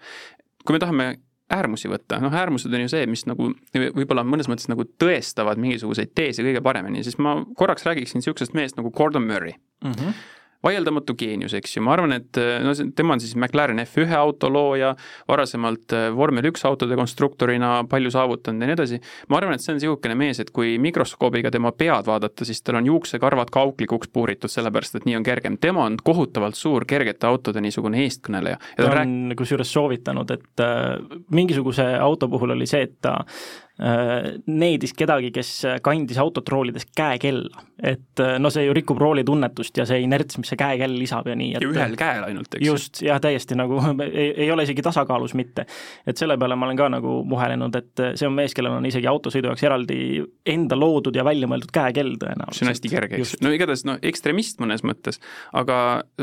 kui me tahame äärmusi võtta, noh äärmused on ju see, mis nagu võib-olla mõnes mõttes nagu tõestavad mingisuguseid teese kõige paremini, siis ma korraks räägiksin niisugusest mehest nagu Gordon Murray mm. -hmm vaieldamatu geenius, eks ju, ma arvan, et no see, tema on siis McLaren F1 auto looja, varasemalt äh, vormel üks autode konstruktorina palju saavutanud ja nii edasi. ma arvan, et see on niisugune mees, et kui mikroskoobiga tema pead vaadata, siis tal on juuksekarvad ka auklikuks puuritud, sellepärast et nii on kergem. tema on kohutavalt suur kergete autode niisugune eestkõneleja. ta on rääk... kusjuures soovitanud, et äh, mingisuguse auto puhul oli see, et ta needis kedagi, kes kandis autot roolides käekella. et äh, no see ju rikub roolitunnetust ja see inerts, mis see käekell lisab ja nii. ja ühel käel ainult, eks. just, jah, täiesti nagu ei, ei ole isegi tasakaalus mitte. et selle peale ma olen ka nagu muhelenud, et see on mees, kellel on isegi autosõidu jaoks eraldi enda loodud ja välja mõeldud käekell tõenäoliselt. see on hästi kerge, eks. no igatahes no ekstremist mõnes mõttes, aga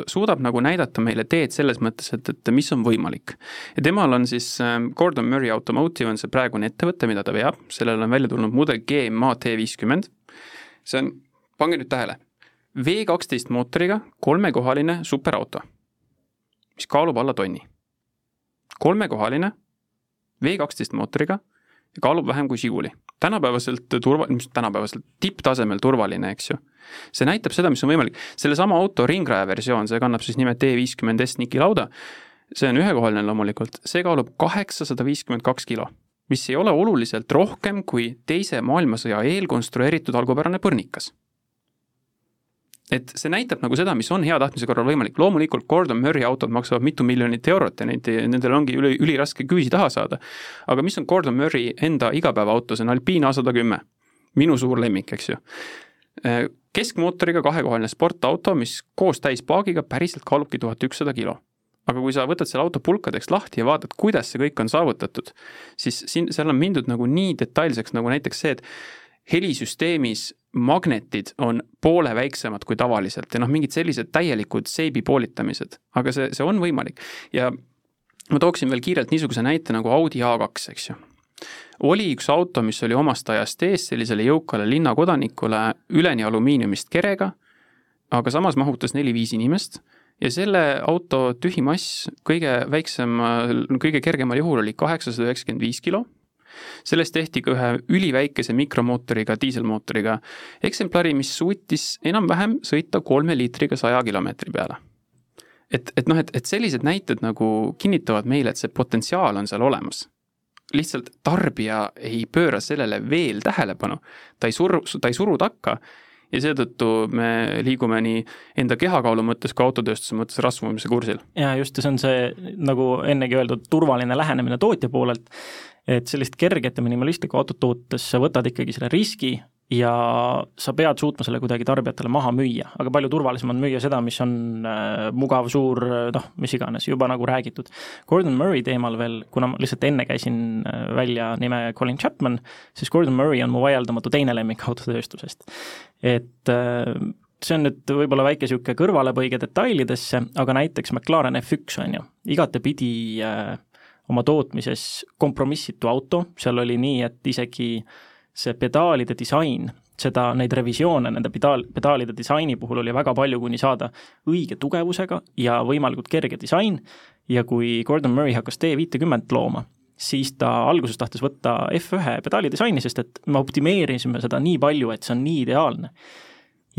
suudab nagu näidata meile teed selles mõttes, et, et mis on võimalik. ja temal on siis ähm, Gordon Murray Automotive on see praegune ettevõte, mida ta veab, sellele on välja tulnud mudel GMA T50. see on, pange nüüd tähele, V kaksteist mootoriga kolmekohaline superauto, mis kaalub alla tonni. kolmekohaline V kaksteist mootoriga ja kaalub vähem kui Žiguli. tänapäevaselt turva, mis tänapäevaselt tipptasemel turvaline, eks ju. see näitab seda, mis on võimalik. sellesama auto ringraja versioon, see kannab siis nime T50 S Niki lauda, see on ühekohaline loomulikult, see kaalub kaheksasada viiskümmend kaks kilo mis ei ole oluliselt rohkem kui Teise maailmasõja eel konstrueeritud algupärane põrnikas. et see näitab nagu seda, mis on hea tahtmise korral võimalik, loomulikult Gordon Murray autod maksavad mitu miljonit eurot ja neid, nendel ongi üli, üliraske küüsi taha saada. aga mis on Gordon Murray enda igapäevaauto, see on Alpine A sada kümme, minu suur lemmik, eks ju. Keskmootoriga kahekohaline sportauto, mis koos täispaagiga päriselt kaalubki tuhat ükssada kilo aga kui sa võtad selle auto pulkadeks lahti ja vaatad, kuidas see kõik on saavutatud, siis siin, seal on mindud nagu nii detailseks, nagu näiteks see, et helisüsteemis magnetid on poole väiksemad kui tavaliselt ja noh, mingid sellised täielikud seibi poolitamised, aga see, see on võimalik. ja ma tooksin veel kiirelt niisuguse näite nagu Audi A2, eks ju. oli üks auto, mis oli omast ajast ees sellisele jõukale linnakodanikule üleni alumiiniumist kerega, aga samas mahutas neli-viis inimest ja selle auto tühimass kõige väiksemal, kõige kergemal juhul oli kaheksasada üheksakümmend viis kilo. sellest tehti ka ühe üliväikese mikromootoriga, diiselmootoriga eksemplari, mis suutis enam-vähem sõita kolme liitriga saja kilomeetri peale. et, et noh, et, et sellised näited nagu kinnitavad meile, et see potentsiaal on seal olemas lihtsalt tarbija ei pööra sellele veel tähelepanu, ta ei suru, ta ei suru takka ja seetõttu me liigume nii enda kehakaalu mõttes kui autotööstuse mõttes rasvumise kursil. ja just, ja see on see, nagu ennegi öeldud, turvaline lähenemine tootja poolelt, et sellist kerget ja minimalistlikku autot tootes sa võtad ikkagi selle riski ja sa pead suutma selle kuidagi tarbijatele maha müüa, aga palju turvalisem on müüa seda, mis on äh, mugav, suur, noh, mis iganes, juba nagu räägitud. Gordon Murray teemal veel, kuna ma lihtsalt enne käisin äh, välja nime Colin Chapman, siis Gordon Murray on mu vaieldamatu teine lemmik autotööstusest. et äh, see on nüüd võib-olla väike niisugune kõrvalepõige detailidesse, aga näiteks McLaren F1 on ju, igatepidi äh, oma tootmises kompromissitu auto, seal oli nii, et isegi äh, see pedaalide disain, seda, neid revisjoone nende pedaal, pedaalide disaini puhul oli väga palju, kuni saada õige tugevusega ja võimalikult kerge disain ja kui Gordon Murray hakkas D50 looma, siis ta alguses tahtis võtta F1 pedaali disaini, sest et me optimeerisime seda nii palju, et see on nii ideaalne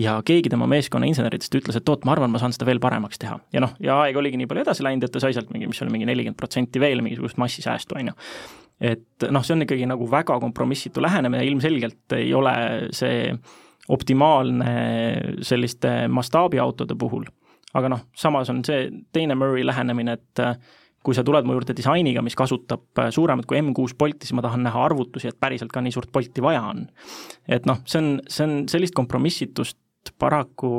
ja keegi tema meeskonna inseneridest ütles, et oot, ma arvan, ma saan seda veel paremaks teha. ja noh, ja aeg oligi nii palju edasi läinud, et ta sai sealt mingi, mis oli mingi nelikümmend protsenti veel mingisugust massisäästu, on ju et noh, see on ikkagi nagu väga kompromissitu lähenemine, ilmselgelt ei ole see optimaalne selliste mastaabiautode puhul. aga noh, samas on see teine Murray lähenemine, et kui sa tuled mu juurde disainiga, mis kasutab suuremat kui M6 Bolti, siis ma tahan näha arvutusi, et päriselt ka nii suurt Bolti vaja on. et noh, see on, see on sellist kompromissitust paraku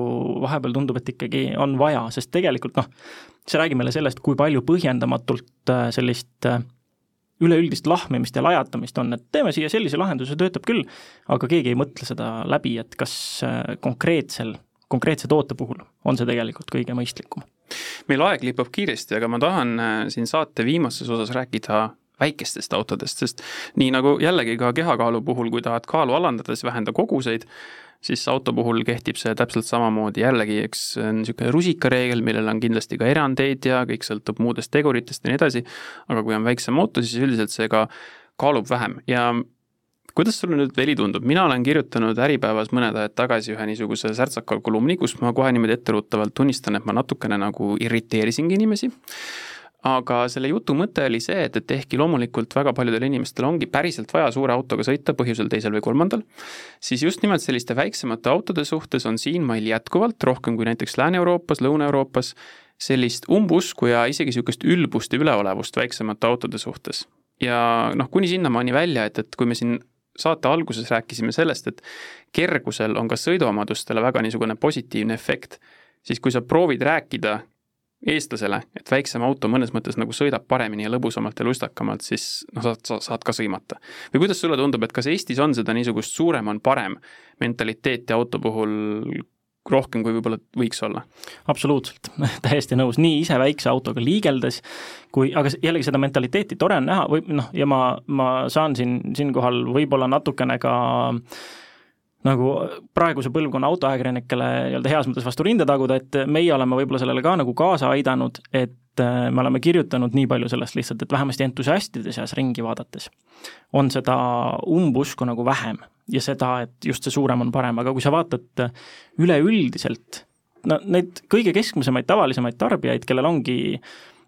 vahepeal tundub, et ikkagi on vaja, sest tegelikult noh, see räägib meile sellest, kui palju põhjendamatult äh, sellist äh, üleüldist lahmimist ja lajatamist on, et teeme siia sellise lahenduse, töötab küll, aga keegi ei mõtle seda läbi, et kas äh, konkreetsel, konkreetse toote puhul on see tegelikult kõige mõistlikum. meil aeg lipub kiiresti, aga ma tahan siin saate viimases osas rääkida väikestest autodest, sest nii nagu jällegi ka kehakaalu puhul, kui tahad kaalu alandada, siis vähenda koguseid, siis auto puhul kehtib see täpselt samamoodi, jällegi eks niisugune rusikareegel, millel on kindlasti ka erandeid ja kõik sõltub muudest teguritest ja nii edasi, aga kui on väiksem auto, siis üldiselt see ka kaalub vähem. Ja kuidas sulle nüüd, Veli, tundub, mina olen kirjutanud Äripäevas mõned ajad tagasi ühe niisuguse särtsaka kolumni, kus ma kohe niimoodi etteruttavalt tunnistan, et ma natukene nagu irriteerisingi inimesi aga selle jutu mõte oli see, et, et ehkki loomulikult väga paljudel inimestel ongi päriselt vaja suure autoga sõita põhjusel teisel või kolmandal, siis just nimelt selliste väiksemate autode suhtes on siinmail jätkuvalt rohkem kui näiteks Lääne-Euroopas, Lõuna-Euroopas sellist umbusku ja isegi niisugust ülbust ja üleolevust väiksemate autode suhtes. ja noh, kuni sinnamaani välja, et, et kui me siin saate alguses rääkisime sellest, et kergusel on ka sõiduomadustele väga niisugune positiivne efekt, siis kui sa proovid rääkida eestlasele, et väiksem auto mõnes mõttes nagu sõidab paremini ja lõbusamalt ja lustakamalt, siis noh, saad, sa saad ka sõimata. või kuidas sulle tundub, et kas Eestis on seda niisugust suurem on parem mentaliteeti auto puhul rohkem, kui võib-olla võiks olla? absoluutselt, täiesti nõus, nii ise väikse autoga liigeldes, kui, aga jällegi seda mentaliteeti tore on näha või noh, ja ma, ma saan siin, siinkohal võib-olla natukene ka äh, nagu praeguse põlvkonna autoajakirjanikele nii-öelda heas mõttes vastu rinda taguda, et meie oleme võib-olla sellele ka nagu kaasa aidanud, et äh, me oleme kirjutanud nii palju sellest lihtsalt, et vähemasti entusiastide seas ringi vaadates on seda umbusku nagu vähem ja seda, et just see suurem on parem, aga kui sa vaatad üleüldiselt, no neid kõige keskmisemaid, tavalisemaid tarbijaid, kellel ongi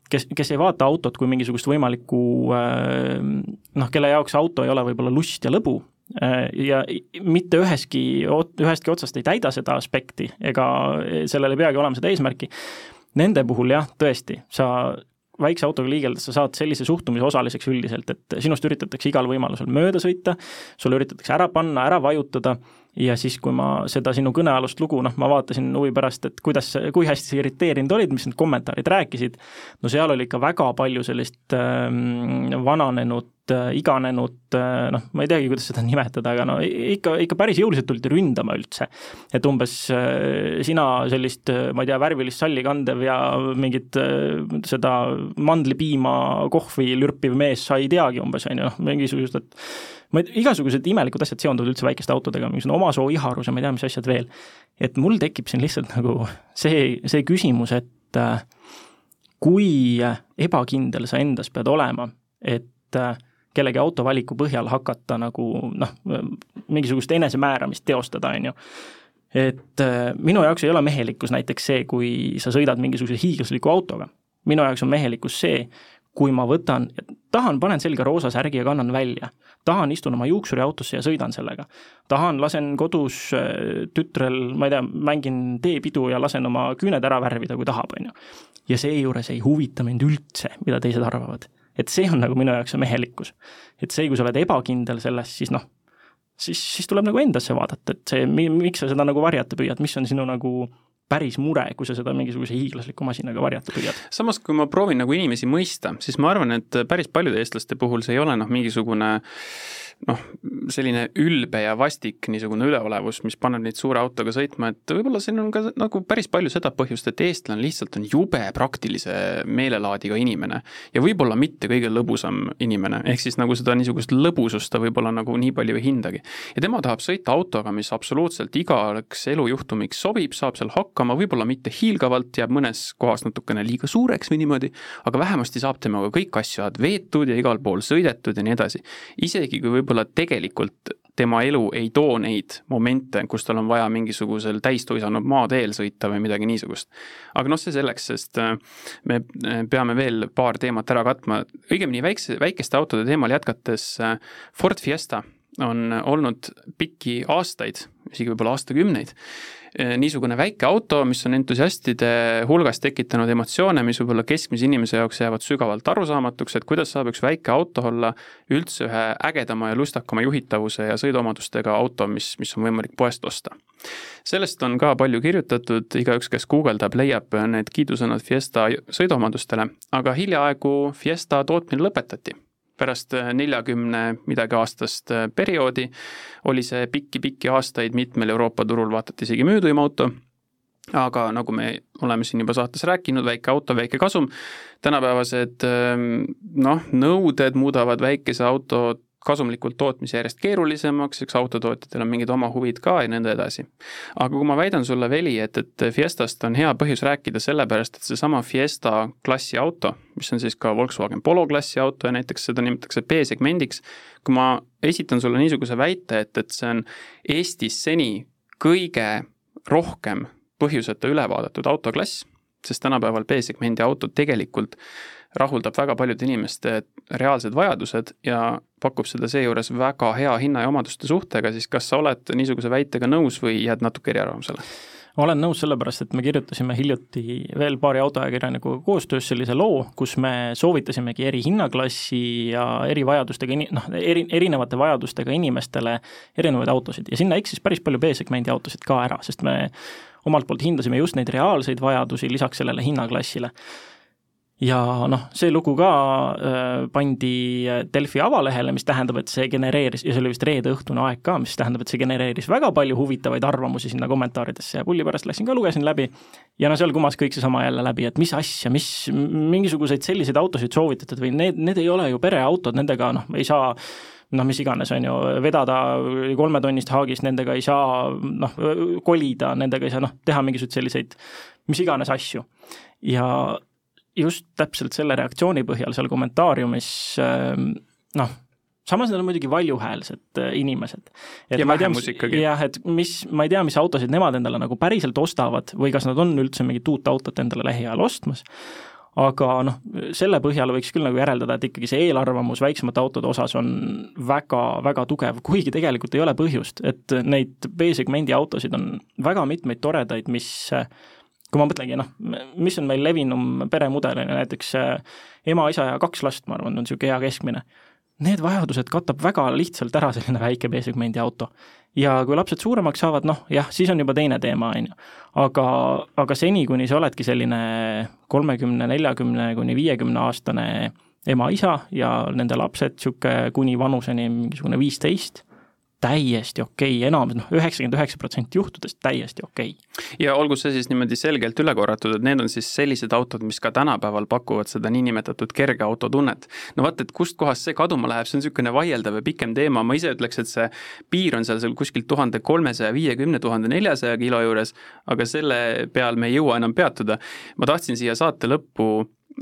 kes, kes ei vaata autot kui mingisugust võimalikku äh, noh, kelle jaoks auto ei ole võib-olla lust ja lõbu, Äh, ja mitte üheski, ühestki otsast ei täida seda aspekti ega sellel ei peagi olema seda eesmärki. Nende puhul jah, tõesti, sa väikse autoga liigeldes sa saad sellise suhtumise osaliseks üldiselt, et sinust üritatakse igal võimalusel mööda sõita, sulle üritatakse ära panna, ära vajutada ja siis, kui ma seda sinu kõnealust lugu, noh, ma vaatasin huvi pärast, et kuidas, kui hästi sa irriteerinud olid, mis need kommentaarid rääkisid, no seal oli ikka väga palju sellist äh, vananenud äh,, iganenud äh, noh, ma ei teagi, kuidas seda nimetada, aga no ikka, ikka päris jõuliselt tuldi ründama üldse. et umbes äh, sina sellist, äh, ma ei tea, värvilist salli kandev ja mingit äh, seda mandlipiima kohvi lürpiv mees sa ei teagi umbes, on ju, noh, mingisugused, et ma ei tea, igasugused imelikud asjad seonduvad üldse väikeste autodega, mingisugune omasoo iharus ja ma ei tea, mis asjad veel. et mul tekib siin lihtsalt nagu see, see küsimus, et äh, kui ebakindel sa endas pead olema, et äh, kellegi autovaliku põhjal hakata nagu noh, mingisugust enesemääramist teostada, on ju et äh, minu jaoks ei ole mehelikkus näiteks see, kui sa sõidad mingisuguse hiiglasliku autoga. minu jaoks on mehelikkus see, kui ma võtan, tahan, panen selga roosa särgi ja kannan välja. tahan, istun oma juuksuriautosse ja sõidan sellega. tahan, lasen kodus äh, tütrel, ma ei tea, mängin teepidu ja lasen oma küüned ära värvida, kui tahab, on ju. ja seejuures ei huvita mind üldse, mida teised arvavad. Et see on nagu minu jaoks see mehelikkus. et see, kui sa oled ebakindel selles, siis noh, siis, siis tuleb nagu endasse vaadata, et see, miks sa seda nagu varjata püüad, mis on sinu nagu päris mure, kui sa seda mingisuguse hiiglasliku masinaga varjata püüad. samas, kui ma proovin nagu inimesi mõista, siis ma arvan, et päris paljude eestlaste puhul see ei ole noh, mingisugune noh, selline ülbe ja vastik niisugune üleolevus, mis paneb neid suure autoga sõitma, et võib-olla siin on ka nagu päris palju seda põhjust, et eestlane lihtsalt on jube praktilise meelelaadiga inimene ja võib-olla mitte kõige lõbusam inimene, ehk siis nagu seda niisugust lõbusust ta võib-olla nagu nii palju ei hindagi. ja tema tahab sõita autoga, mis absoluutselt igaks elujuhtumiks sobib, saab seal hakkama, võib-olla mitte hiilgavalt, jääb mõnes kohas natukene liiga suureks või niimoodi, aga vähemasti saab temaga kõik asjad veetud ja igal pool sõidetud ja nii edasi. isegi kui võib-olla võib-olla tegelikult tema elu ei too neid momente, kus tal on vaja mingisugusel täistuisanud maateel sõita või midagi niisugust. aga noh, see selleks, sest äh, me äh, peame veel paar teemat ära katma, õigemini väikse, väikeste autode teemal jätkates, äh, Ford Fiesta on olnud pikki aastaid, isegi võib-olla aastakümneid, niisugune väike auto, mis on entusiastide hulgas tekitanud emotsioone, mis võib-olla keskmise inimese jaoks jäävad sügavalt arusaamatuks, et kuidas saab üks väike auto olla üldse ühe ägedama ja lustakama juhitavuse ja sõiduomadustega auto, mis, mis on võimalik poest osta. sellest on ka palju kirjutatud, igaüks, kes guugeldab, leiab need kiidusõnad Fiesta sõiduomadustele, aga hiljaaegu Fiesta tootmine lõpetati pärast äh, neljakümne midagi aastast äh, perioodi oli see pikki-pikki aastaid mitmel Euroopa turul vaata et isegi müüduim auto, aga nagu me oleme siin juba saates rääkinud, väike auto, väike kasum, tänapäevased ähm, noh, nõuded muudavad väikese auto kasumlikult tootmise järjest keerulisemaks, eks autotootjatel on mingid oma huvid ka ja nõnda edasi. aga kui ma väidan sulle, Veli, et, et Fiestast on hea põhjus rääkida sellepärast, et seesama Fiesta klassi auto, mis on siis ka Volkswagen Polo klassi auto ja näiteks seda nimetatakse B-segmendiks, kui ma esitan sulle niisuguse väite, et, et see on Eestis seni kõige rohkem põhjuseta üle vaadatud autoklass, sest tänapäeval B-segmendi autod tegelikult rahuldab väga paljude inimeste reaalsed vajadused ja pakub seda seejuures väga hea hinna ja omaduste suhtega, siis kas sa oled niisuguse väitega nõus või jääd natuke eriarvamusele? olen nõus sellepärast, et me kirjutasime hiljuti veel paari autoajakirjanikuga koostöös sellise loo, kus me soovitasimegi eri hinnaklassi ja erivajadustega ini-, noh, eri, erinevate vajadustega inimestele erinevaid autosid ja sinna eksis päris palju B-segmendi autosid ka ära, sest me omalt poolt hindasime just neid reaalseid vajadusi lisaks sellele hinnaklassile ja noh, see lugu ka äh, pandi Delfi avalehele, mis tähendab, et see genereeris, ja see oli vist reede-õhtune aeg ka, mis tähendab, et see genereeris väga palju huvitavaid arvamusi sinna kommentaaridesse ja pulli pärast läksin ka, lugesin läbi, ja no seal kumas kõik seesama jälle läbi, et mis asja, mis, mingisuguseid selliseid autosid soovitatud või need, need ei ole ju pereautod, nendega noh, ei saa noh, mis iganes, on ju, vedada kolmetonnist haagist, nendega ei saa noh, kolida, nendega ei saa noh, teha mingisuguseid selliseid mis iganes asju. ja just täpselt selle reaktsiooni põhjal seal kommentaariumis ähm, noh, samas nad on muidugi valjuhäälsed äh, inimesed. ja vähemus ikkagi. jah, et mis, ma ei tea, mis autosid nemad endale nagu päriselt ostavad või kas nad on üldse mingit uut autot endale lähiajal ostmas, aga noh, selle põhjal võiks küll nagu järeldada, et ikkagi see eelarvamus väiksemate autode osas on väga, väga tugev, kuigi tegelikult ei ole põhjust, et neid B-segmendi autosid on väga mitmeid toredaid, mis kui ma mõtlengi, noh, mis on meil levinum peremudel, on ju näiteks äh, ema, isa ja kaks last, ma arvan, on niisugune hea keskmine. Need vajadused katab väga lihtsalt ära selline väike B-segmendi auto. ja kui lapsed suuremaks saavad, noh jah, siis on juba teine teema, on ju. aga, aga seni, kuni sa oledki selline kolmekümne, neljakümne kuni viiekümne aastane ema-isa ja nende lapsed niisugune kuni vanuseni mingisugune viisteist täiesti okei okay., enamus, noh, üheksakümmend üheksa protsenti juhtudest täiesti okei okay.. ja olgu see siis niimoodi selgelt üle korratud, et need on siis sellised autod, mis ka tänapäeval pakuvad seda niinimetatud kerge auto tunnet. no vaat, et kustkohast see kaduma läheb, see on niisugune vaieldav ja pikem teema, ma ise ütleks, et see piir on seal, seal kuskil tuhande kolmesaja viiekümne, tuhande neljasaja kilo juures, aga selle peal me ei jõua enam peatuda. ma tahtsin siia saate lõppu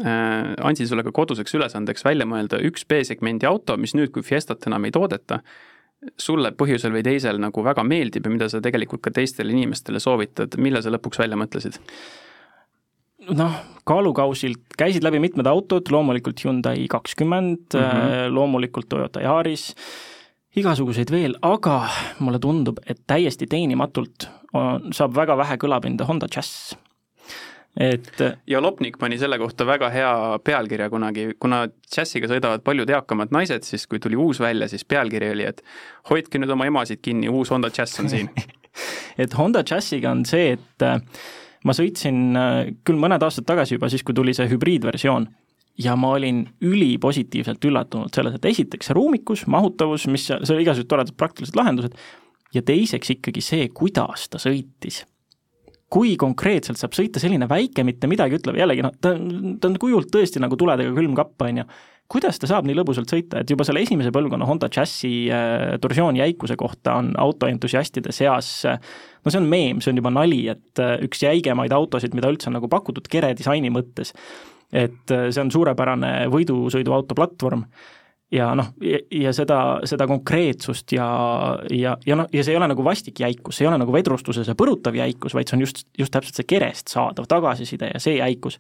äh, andsin sulle ka koduseks ülesandeks välja mõelda üks B-segmendi auto, mis nüüd, kui Fiestat enam ei toodeta, sulle põhjusel või teisel nagu väga meeldib ja mida sa tegelikult ka teistele inimestele soovitad, millal sa lõpuks välja mõtlesid? noh, kaalukausilt käisid läbi mitmed autod, loomulikult Hyundai kakskümmend mm, -hmm. loomulikult Toyota Yaris, igasuguseid veel, aga mulle tundub, et täiesti teenimatult on, saab väga vähe kõlapinda Honda Jazz et ja Lopnik pani selle kohta väga hea pealkirja kunagi, kuna džässiga sõidavad paljud eakamad naised, siis kui tuli uus välja, siis pealkiri oli, et hoidke nüüd oma emasid kinni, uus Honda Jazz on siin. Et Honda Jazziga on see, et äh, ma sõitsin äh, küll mõned aastad tagasi juba, siis kui tuli see hübriidversioon, ja ma olin ülipositiivselt üllatunud selles, et esiteks see ruumikus, mahutavus, mis seal, seal igasugused toredad praktilised lahendused, ja teiseks ikkagi see, kuidas ta sõitis kui konkreetselt saab sõita selline väike, mitte midagi ütlev, jällegi noh, ta, ta on kujult tõesti nagu tuledega külmkapp, on ju, kuidas ta saab nii lõbusalt sõita, et juba selle esimese põlvkonna Honda Jazzi äh, torsioonjäikuse kohta on autoentusiastide seas äh, no see on meem, see on juba nali, et äh, üks jäigemaid autosid, mida üldse on nagu pakutud kere disaini mõttes. et äh, see on suurepärane võidusõiduauto platvorm ja noh, ja seda, seda konkreetsust ja, ja, ja noh, ja see ei ole nagu vastik jäikus, see ei ole nagu vedrustuses ja põrutav jäikus, vaid see on just, just täpselt see kerest saadav tagasiside ja see jäikus,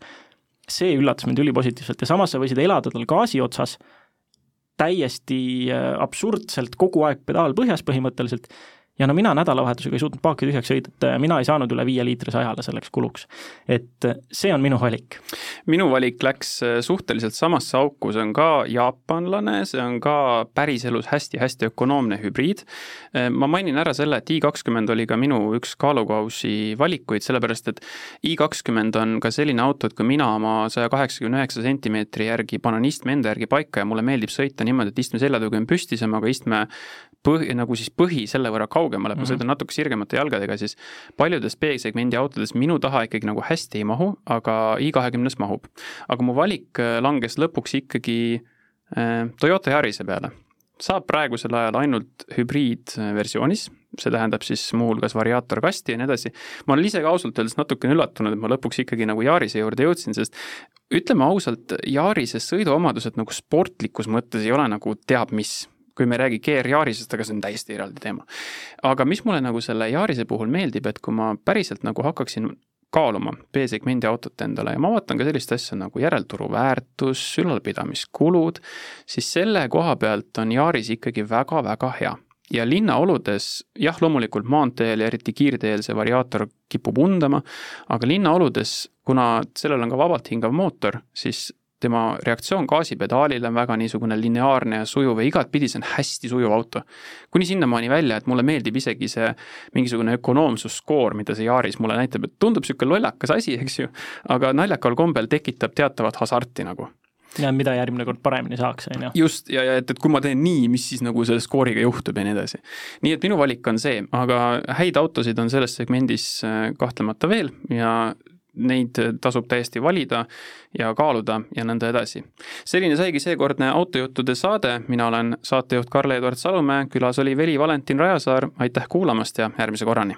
see üllatas mind ülipositiivselt ja samas sa võisid elada tal gaasi otsas täiesti äh, absurdselt kogu aeg pedaal põhjas põhimõtteliselt ja no mina nädalavahetusega ei suutnud paaki tühjaks sõita ja mina ei saanud üle viie liitrise ajale selleks kuluks. et see on minu valik. minu valik läks äh, suhteliselt samasse auku, see on ka jaapanlane, see on ka päriselus hästi-hästi ökonoomne hübriid. Äh, ma mainin ära selle, et i kakskümmend oli ka minu üks kaalukausi valikuid, sellepärast et i kakskümmend on ka selline auto, et kui mina oma saja kaheksakümne üheksa sentimeetri järgi panen istme enda järgi paika ja mulle meeldib sõita niimoodi, et istme seljatugi on püstisem, aga istme põhi, nagu siis põhi selle võrra kaugemale, et ma mhm. sõidan natuke sirgemate jalgadega, siis paljudes B-segmendi autodes minu taha ikkagi nagu hästi ei mahu, aga i20-s mahub. aga mu valik äh, langes lõpuks ikkagi äh, Toyota Yarise peale. saab praegusel ajal ainult hübriidversioonis, see tähendab siis muuhulgas variaatorkasti ja nii edasi. ma olen ise ka ausalt öeldes natukene üllatunud, et ma lõpuks ikkagi nagu Yarise juurde jõudsin, sest ütleme ausalt, Yarise sõiduomadused nagu sportlikus mõttes ei ole nagu teab mis kui me ei räägi GR-Yarisest, aga see on täiesti eraldi teema. aga mis mulle nagu selle Yarise puhul meeldib, et kui ma päriselt nagu hakkaksin kaaluma B-segmendi autot endale ja ma vaatan ka sellist asja nagu järelturu väärtus, ülalpidamiskulud, siis selle koha pealt on Yaris ikkagi väga-väga hea ja linnaoludes, jah, loomulikult maanteel ja eriti kiirteel see variaator kipub undama, aga linnaoludes, kuna sellel on ka vabalt hingav mootor, siis tema reaktsioon gaasipedaalile on väga niisugune lineaarne ja sujuv ja igatpidi see on hästi sujuv auto. kuni sinnamaani välja, et mulle meeldib isegi see mingisugune ökonoomsusskoor, mida see Yaris mulle näitab, et tundub niisugune lollakas asi, eks ju, aga naljakal kombel tekitab teatavat hasarti nagu ja mida järgmine kord paremini saaks, on ju. just, ja, ja et, et kui ma teen nii, mis siis nagu selle skooriga juhtub ja nii edasi. nii et minu valik on see, aga häid autosid on selles segmendis äh, kahtlemata veel ja neid tasub täiesti valida ja kaaluda ja nõnda edasi. selline saigi seekordne autojuttude saade, mina olen saatejuht Karl-Eduard Salumäe, külas oli Veli Valentin Rajasaar, aitäh kuulamast ja järgmise korrani!